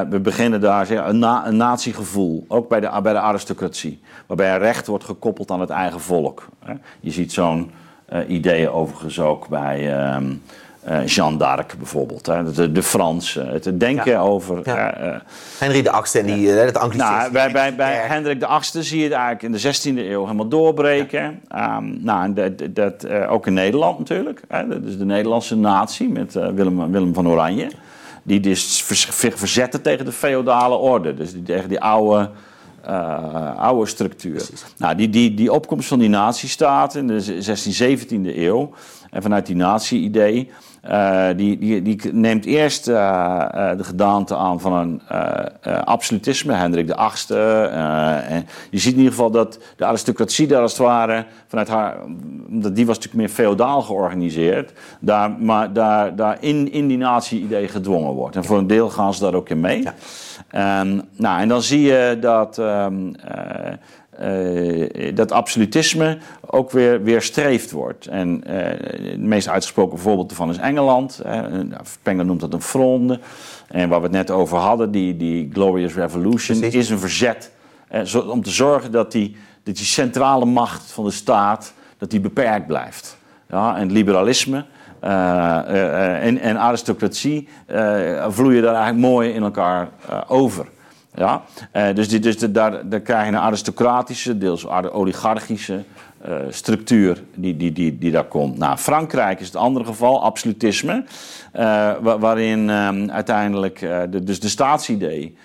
we beginnen daar zeg, een, na, een natiegevoel, ook bij de, bij aristocratie, waarbij recht wordt gekoppeld aan het eigen volk. Hè. Je ziet zo'n uh, idee overigens ook bij... Uh, Jeanne d'Arc bijvoorbeeld. Hè? De, de Fransen. Het denken ja. over. Ja. Uh, Henry de Achtste en die, het anglicisme. Nou, bij bij, bij Hendrik de Achtste zie je het eigenlijk in de 16e eeuw helemaal doorbreken. Um, nou, dat, dat ook in Nederland natuurlijk. Hè? Dat is de Nederlandse natie met Willem, Willem van Oranje. Die dus verzetten tegen de feodale orde. Dus die, tegen die oude. Uh, oude structuur. Nou, die, die, die opkomst van die nazistaat in de 16e, 17e eeuw. En vanuit die natie-idee uh, die, die, die, neemt eerst uh, uh, de gedaante aan van een absolutisme, Hendrik de Achtste. en je ziet in ieder geval dat de aristocratie daar als het ware, vanuit haar, omdat die was natuurlijk meer feodaal georganiseerd, daar, maar daar, daar in, in die natie-idee gedwongen wordt. En voor een deel gaan ze daar ook in mee. Ja. Um, nou, en dan zie je dat. Um, uh, dat absolutisme ook weer, weer streefd wordt. En uh, het meest uitgesproken voorbeeld ervan is Engeland. Uh, Spengler noemt dat een fronde. En waar we het net over hadden, die, die Glorious Revolution, Precies. is een verzet zo, om te zorgen dat die, dat die centrale macht van de staat dat die beperkt blijft. Ja, en liberalisme en, en aristocratie vloeien daar eigenlijk mooi in elkaar over. Ja? Dus dus de, daar, krijg je een aristocratische, deels oligarchische structuur die, die, die, die daar komt. Nou, Frankrijk is het andere geval, absolutisme, waarin um, uiteindelijk de, dus de staatsidee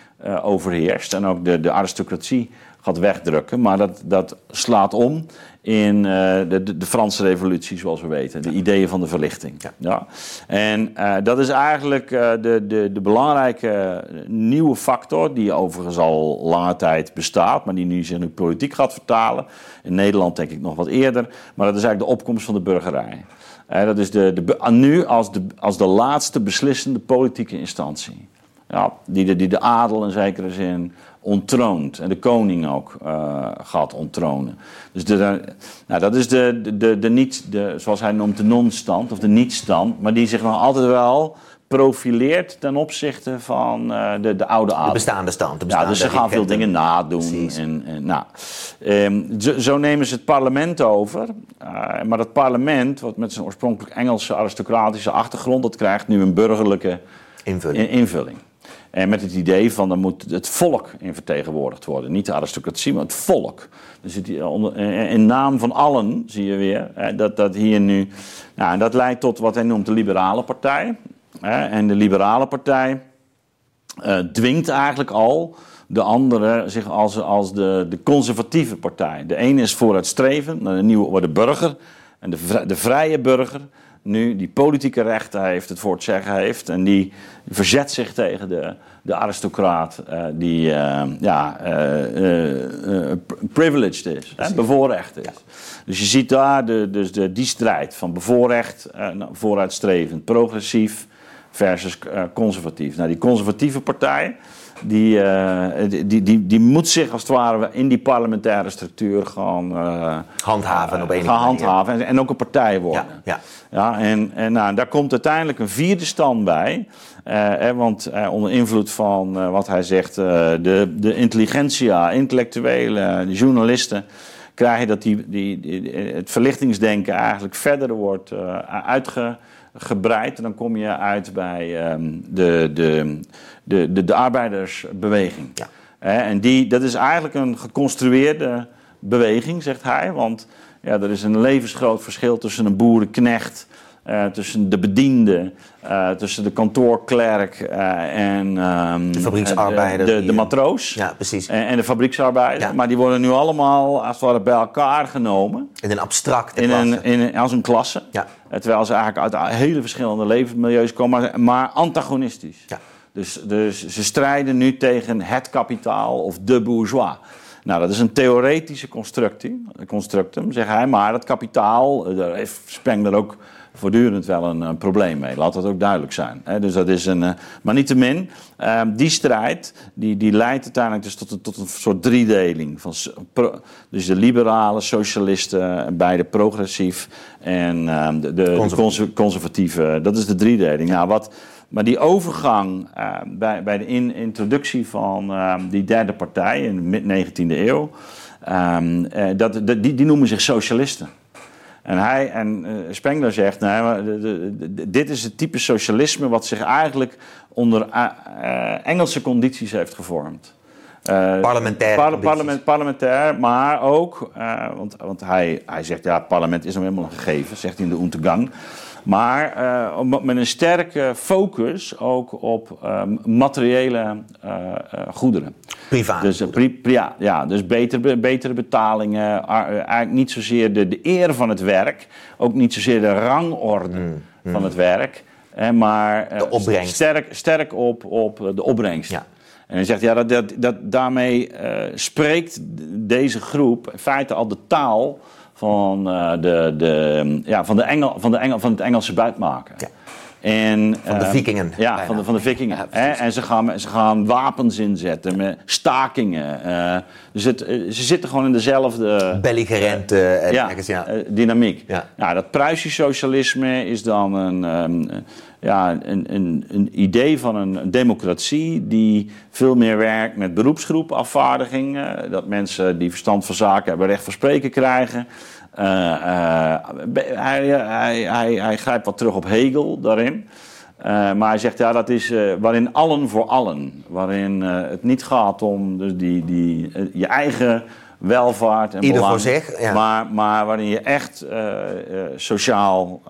overheerst en ook de, de aristocratie gaat wegdrukken. Maar dat, dat slaat om in uh, de, de, de, Franse revolutie, zoals we weten. De ideeën van de verlichting. Ja. ja. En uh, dat is eigenlijk uh, de, de, de belangrijke nieuwe factor, die overigens al lange tijd bestaat, maar die nu zich in de politiek gaat vertalen. In Nederland denk ik nog wat eerder. Maar dat is eigenlijk de opkomst van de burgerij. dat is de, de, nu als de, als de laatste beslissende politieke instantie. Ja, die, de, die de adel in zekere zin ontroont. En de koning ook uh, gaat onttronen. Dus de, nou, dat is de, de, de, de niet, de, zoals hij noemt, de non-stand of de niet-stand. Maar die zich nog altijd wel profileert ten opzichte van uh, de, de oude adel. De bestaande stand. De bestaande ja, dus ze gaan veel dingen nadoen. En, en, nou, um, zo, zo, nemen ze het parlement over. Uh, maar dat parlement, wat met zijn oorspronkelijk Engelse aristocratische achtergrond... dat krijgt nu een burgerlijke invulling. invulling. En met het idee van dan moet het volk in vertegenwoordigd worden. Niet de aristocratie, maar het volk. Dus het, in naam van allen zie je weer dat, dat hier nu. Nou, en dat leidt tot wat hij noemt de Liberale Partij. En de Liberale Partij dwingt eigenlijk al de andere zich als, als de, de conservatieve partij. De ene is vooruitstrevend, de nieuwe de burger. En de, de vrije burger nu die politieke rechten heeft, het voor het zeggen heeft. En die verzet zich tegen de, de aristocraat uh, die uh, ja, uh, privileged is, hè, bevoorrecht is. Dus je ziet daar de, dus de, die strijd van bevoorrecht, nou, vooruitstrevend, progressief versus conservatief. Nou, die conservatieve partij die, uh, die, die, die moet zich als het ware in die parlementaire structuur gaan uh, handhaven. op gaan handhaven en, en, ook een partij worden. Ja, ja. ja en en nou, daar komt uiteindelijk een vierde stand bij. Uh, want onder invloed van wat hij zegt, de, de intelligentsia, intellectuelen, de journalisten krijg je dat die, die, die, het verlichtingsdenken eigenlijk verder wordt uitge gebreid. En dan kom je uit bij um, de, de, de, de, de, arbeidersbeweging. Ja. en die, dat is eigenlijk een geconstrueerde beweging, zegt hij. Want ja, er is een levensgroot verschil tussen een boerenknecht uh, tussen de bediende, uh, tussen de kantoorklerk uh, en um, de fabrieksarbeider. De, de, de, matroos. Ja, precies. En, en de fabrieksarbeider. Ja. Maar die worden nu allemaal als het ware bij elkaar genomen. In een abstracte in. Een, in als een klasse. Ja. Terwijl ze eigenlijk uit hele verschillende levensmilieus komen, maar antagonistisch. Ja. Dus, dus ze strijden nu tegen het kapitaal of de bourgeois. Nou, dat is een theoretische constructie, constructum, zegt hij. Maar dat kapitaal, daar heeft Spengler ook voortdurend wel een, een, probleem mee. Laat dat ook duidelijk zijn. Hè? Dus dat is een, uh, maar niettemin, uh, die strijd die, die leidt uiteindelijk dus tot, een, tot een soort driedeling. Van, pro, dus de liberalen, socialisten, beide progressief en uh, de, de conservatieve. Dat is de driedeling. Nou, wat, maar die overgang bij, bij de in, introductie van die derde partij in de mid-19e eeuw, ehm, dat, die, die noemen zich socialisten. En hij en uh, Spengler zegt, nou, dit is het type socialisme wat zich eigenlijk onder uh, Engelse condities heeft gevormd. Uh, parlementair. Par parlement, parlementair, maar ook, want, want hij, hij zegt, ja, het parlement is nog helemaal een gegeven, zegt hij in de Untergang. Maar uh, met een sterke focus ook op uh, materiële uh, goederen. Privaat. Dus, pri ja, ja, dus betere, betere betalingen. eigenlijk niet zozeer de, de eer van het werk. Ook niet zozeer de rangorde mm, mm. van het werk. maar de opbrengst. Sterk, sterk op, op de opbrengst. Ja. En hij zegt, ja, dat, dat, dat daarmee spreekt deze groep in feite al de taal van, uh, de, de, ja, van, de Engel, van, de Engel, van het Engelse buitmaken. Ja. En, van de uh, vikingen. Ja, van de, van de vikingen. Ja, en ze gaan, ze gaan wapens inzetten met stakingen. Uh, dus het, ze zitten gewoon in dezelfde... Belligerente ja, ja. dynamiek. Ja. Nou, dat Pruisisch socialisme is dan een... Um, ja, een, een, een, idee van een democratie die veel meer werkt met beroepsgroepafvaardiging. dat mensen die verstand van zaken hebben recht van spreken krijgen. Uh, uh, hij, hij, hij, hij, grijpt wat terug op Hegel daarin. Uh, maar hij zegt ja, dat is waarin allen voor allen. Waarin het niet gaat om dus die, die, je eigen welvaart en Ieder belang, voor zich, ja. maar, maar waarin je echt sociaal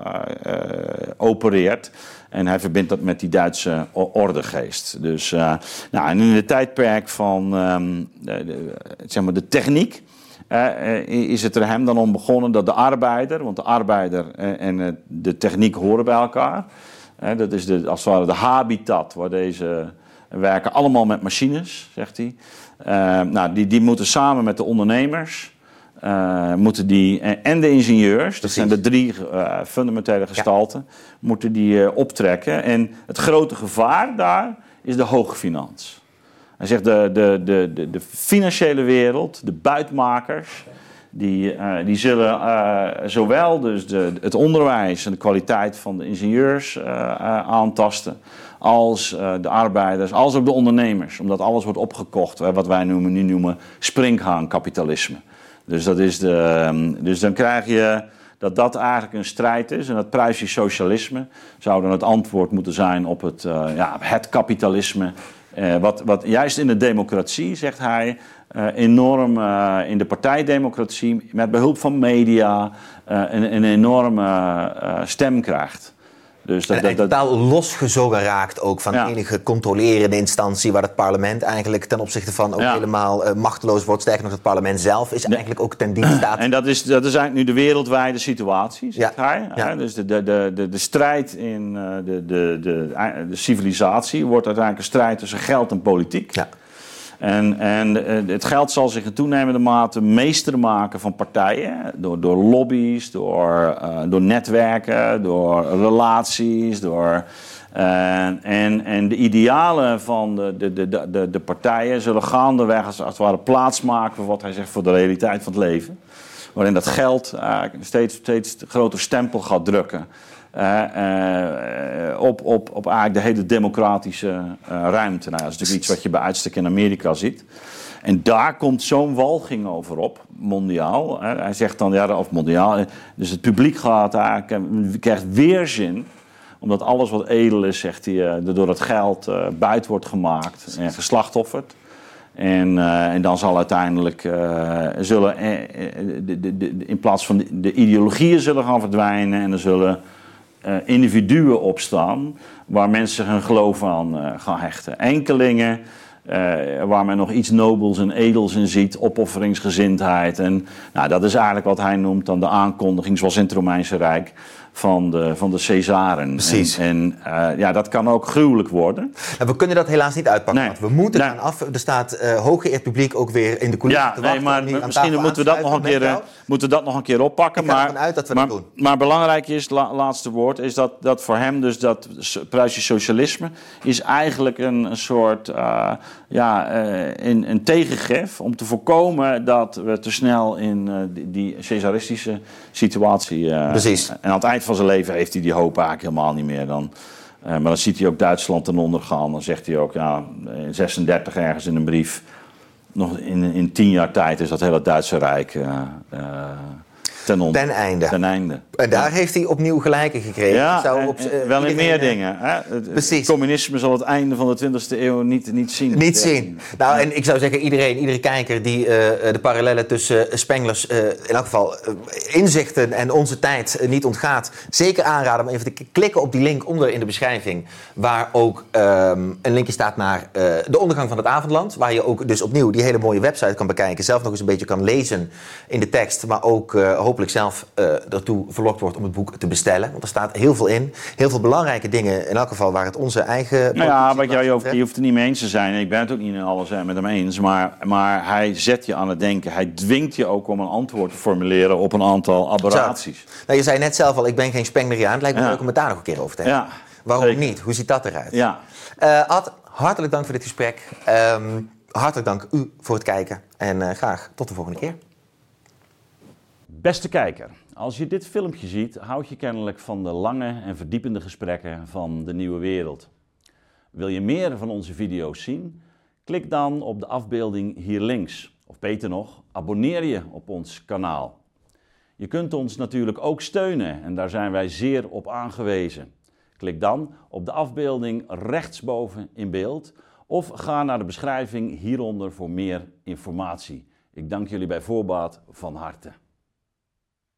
opereert. En hij verbindt dat met die Duitse ordegeest. Dus nou, en in het tijdperk van um, de, zeg maar de techniek. Uh, is het er hem dan om begonnen dat de arbeider, want de arbeider en de techniek horen bij elkaar. dat is de, als het ware de habitat waar deze werken allemaal met machines, zegt hij. nou, die, die moeten samen met de ondernemers uh, moeten die, en de ingenieurs, dat zijn de drie uh, fundamentele gestalten, ja. moeten die uh, optrekken. En het grote gevaar daar is de hoogfinans. Zegt de, de, de, de, de financiële wereld, de buitmakers, die, die zullen zowel dus de, het onderwijs en de kwaliteit van de ingenieurs aantasten, als de arbeiders, als ook de ondernemers. Omdat alles wordt opgekocht, wat wij noemen, nu noemen springhaankapitalisme. Dus, dat is de, ehm, dus dan krijg je dat dat eigenlijk een strijd is. En dat Pruisisch socialisme zou dan het antwoord moeten zijn op het, ja, het kapitalisme. Uh, wat, wat juist in de democratie, zegt hij, uh, enorm in de partijdemocratie, met behulp van media, een, een enorme stem krijgt. Dus dat, dat, totaal losgezogen raakt ook van enige controlerende instantie... waar het parlement eigenlijk ten opzichte van ook helemaal uh, machteloos wordt. Sterker nog, het parlement zelf is eigenlijk ook ten dienste staat. En dat is, dat is eigenlijk nu de wereldwijde situatie, zegt hij. Ja. Dus de, de, de, de, strijd in uh, de, de, de, de civilisatie wordt uiteindelijk een strijd tussen geld en politiek. Ja. En, en eh, het geld zal zich in toenemende mate meester maken van partijen. Door, door lobby's, door, uh, door netwerken, door relaties, door... Uh, en, en de idealen van de, de, de, de, de partijen zullen gaandeweg als, het ware plaatsmaken voor wat hij zegt voor de realiteit van het leven. Waarin dat geld steeds, steeds groter stempel gaat drukken. Uh, op, op, op eigenlijk de hele democratische uh, ruimte. Nou, dat is natuurlijk iets wat je bij uitstek in Amerika ziet. En daar komt zo'n walging over op, mondiaal. Hij zegt dan, ja, of mondiaal. Dus het publiek gaat eigenlijk, krijgt weerzin omdat alles wat edel is, zegt hij, door het geld buiten wordt gemaakt en geslachtofferd. En, en dan zal uiteindelijk zullen, in plaats van de, ideologieën zullen gaan verdwijnen en er zullen uh, individuen opstaan waar mensen hun geloof aan uh, gaan hechten. Enkelingen uh, waar men nog iets nobels en edels in ziet, opofferingsgezindheid. En nou, dat is eigenlijk wat hij noemt dan de aankondiging, zoals in het Romeinse Rijk, van de, van de Caesaren. Precies. En, en uh, ja, dat kan ook gruwelijk worden. En we kunnen dat helaas niet uitpakken. Nee. Want we moeten nee. gaan af. Er staat uh, hooggeëerd publiek ook weer in de coulissen ja, te wachten. Nee, maar misschien moeten we, dat nog een keer, uh, moeten dat nog een keer oppakken. Maar, ervan uit dat we maar, dat doen. Maar belangrijk is, la, laatste woord, is dat, dat voor hem dus dat Pruisisch socialisme is eigenlijk een, een soort uh, ja, een, een tegengif om te voorkomen dat we te snel in die, die Caesaristische situatie. Precies. En aan het eind van zijn leven heeft hij die hoop eigenlijk helemaal niet meer. Dan, uh, maar dan ziet hij ook Duitsland ten onder gaan. Dan zegt hij ook, ja, in 36 ergens in een brief. Nog in, in tien jaar tijd is dat hele Duitse Rijk uh, uh, ten, einde. Ten einde. En daar ja. heeft hij opnieuw gelijke gekregen. Ja, Zou op, en, wel in meer dingen. Hè? Precies. communisme zal het einde van de 20e eeuw niet, niet zien. Niet zien. Nou, en ik zou zeggen, iedereen, iedere kijker die uh, de parallellen tussen Spenglers, uh, in elk geval uh, inzichten en onze tijd niet ontgaat, zeker aanraden om even te klikken op die link onder in de beschrijving, waar ook um, een linkje staat naar de ondergang van het avondland, waar je ook dus opnieuw die hele mooie website kan bekijken, zelf nog eens een beetje kan lezen in de tekst, maar ook hopelijk zelf ertoe verlokt wordt om het boek te bestellen. Want er staat heel veel in. Heel veel belangrijke dingen, in elk geval waar het onze eigen... Nou ja, maar je, hoeft, je hoeft het niet mee eens te zijn. Ik ben het ook niet in alles met hem eens. Maar, maar hij zet je aan het denken. Hij dwingt je ook om een antwoord te formuleren op een aantal aberraties. Nou, je zei net zelf al, ik ben geen Spengleriaan. Het lijkt me ja. leuk om het daar nog een keer over te hebben. Ja, Waarom zeker. niet? Hoe ziet dat eruit? Ja. Uh, Ad, hartelijk dank voor dit gesprek. Um, hartelijk dank u voor het kijken. En uh, graag tot de volgende keer. Beste kijker, als je dit filmpje ziet, houd je kennelijk van de lange en verdiepende gesprekken van de nieuwe wereld. Wil je meer van onze video's zien? Klik dan op de afbeelding hier links. Of beter nog, abonneer je op ons kanaal. Je kunt ons natuurlijk ook steunen en daar zijn wij zeer op aangewezen. Klik dan op de afbeelding rechtsboven in beeld of ga naar de beschrijving hieronder voor meer informatie. Ik dank jullie bij voorbaat van harte.